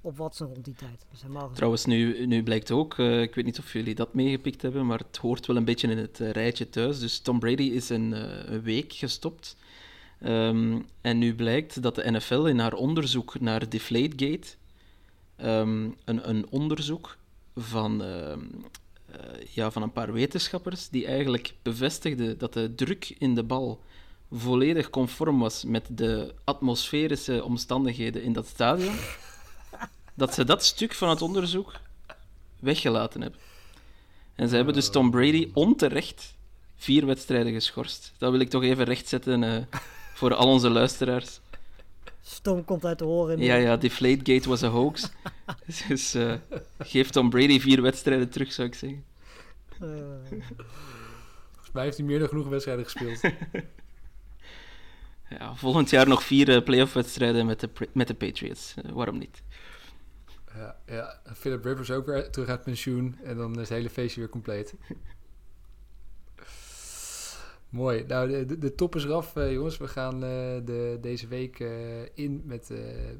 op Watson rond die tijd. Trouwens, nu, nu blijkt ook, eh, ik weet niet of jullie dat meegepikt hebben, maar het hoort wel een beetje in het rijtje thuis. Dus Tom Brady is een, week gestopt. Ehm, en nu blijkt dat de NFL in haar onderzoek naar Deflategate, ehm, een, een onderzoek van, ehm, eh, ja, van een paar wetenschappers, die eigenlijk bevestigden dat de druk in de bal volledig conform was met de atmosferische omstandigheden in dat stadion <laughs> dat ze dat stuk van het onderzoek weggelaten hebben. En ze hebben dus Tom Brady onterecht vier wedstrijden geschorst. Dat wil ik toch even rechtzetten eh, voor al onze luisteraars. Stoom komt uit de horen. Ja, ja, Deflategate was a hoax. <laughs> Dus eh, geef Tom Brady vier wedstrijden terug, zou ik zeggen. Eh, Volgens mij heeft hij meer dan genoeg wedstrijden gespeeld. <laughs> Ja, volgend jaar nog vier eh, playoff-wedstrijden met de, met de Patriots. Waarom niet? ja, ja, Philip Rivers ook weer terug uit pensioen. En dan is het hele feestje weer compleet. <laughs> Mooi. Nou, de, de, top is eraf, eh, jongens. We gaan eh, de, deze week eh, in met,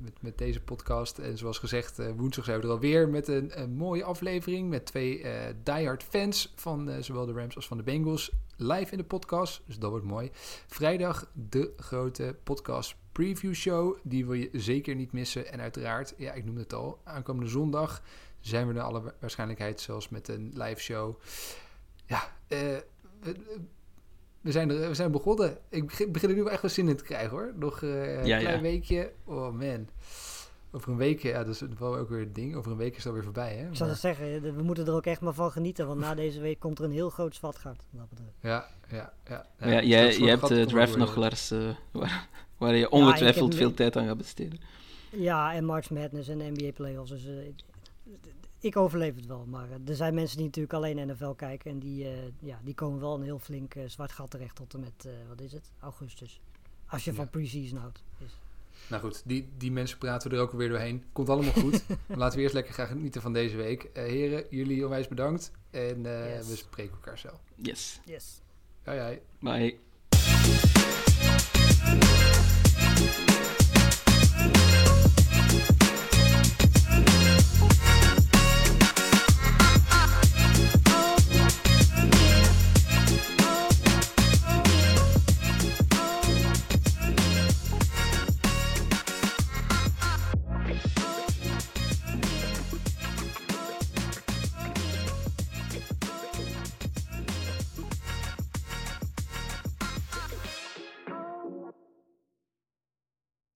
met, met deze podcast. En zoals gezegd, woensdag zijn we er alweer met een, een mooie aflevering. Met twee eh diehard fans van zowel de Rams als van de Bengals. Live in de podcast, dus dat wordt mooi. Vrijdag de grote podcast preview show. Die wil je zeker niet missen. En uiteraard, ja, ik noemde het al, aankomende zondag zijn we naar alle wa- waarschijnlijkheid zelfs met een live show. Ja, eh, we, zijn, er, we zijn begonnen. Ik begin, begin er nu wel echt wel zin in te krijgen hoor. Nog eh, een Ja, klein ja. weekje. Oh man. Over een week, ja, dat is wel ook weer het ding. Over een week is het alweer voorbij, hè? ik zou zeggen, de- we moeten er ook echt maar van genieten. Want na deze week komt er een heel groot zwartgat. dat. Ja, ja, ja. Maar ja, dat jij, jij hebt de komen draft nog, weer. Lars, eh, <laughs> waar, waar je ongetwijfeld veel tijd aan gaat besteden. Ja, en March Madness en de NBA playoffs. Dus eh, ik overleef het wel. Maar eh, er zijn mensen die natuurlijk alleen NFL kijken. En die, eh, ja, die komen wel een heel flink eh, zwart gat terecht tot en met, eh, wat is het, augustus. Als je Ja. van pre-season houdt. Dus, Nou goed, die, die mensen praten we er ook alweer doorheen. Komt allemaal goed. <laughs> Laten we eerst lekker gaan genieten van deze week. Eh, heren, jullie onwijs bedankt. En eh, Yes. we spreken elkaar zo. Yes. yes. Hoi hoi. Bye.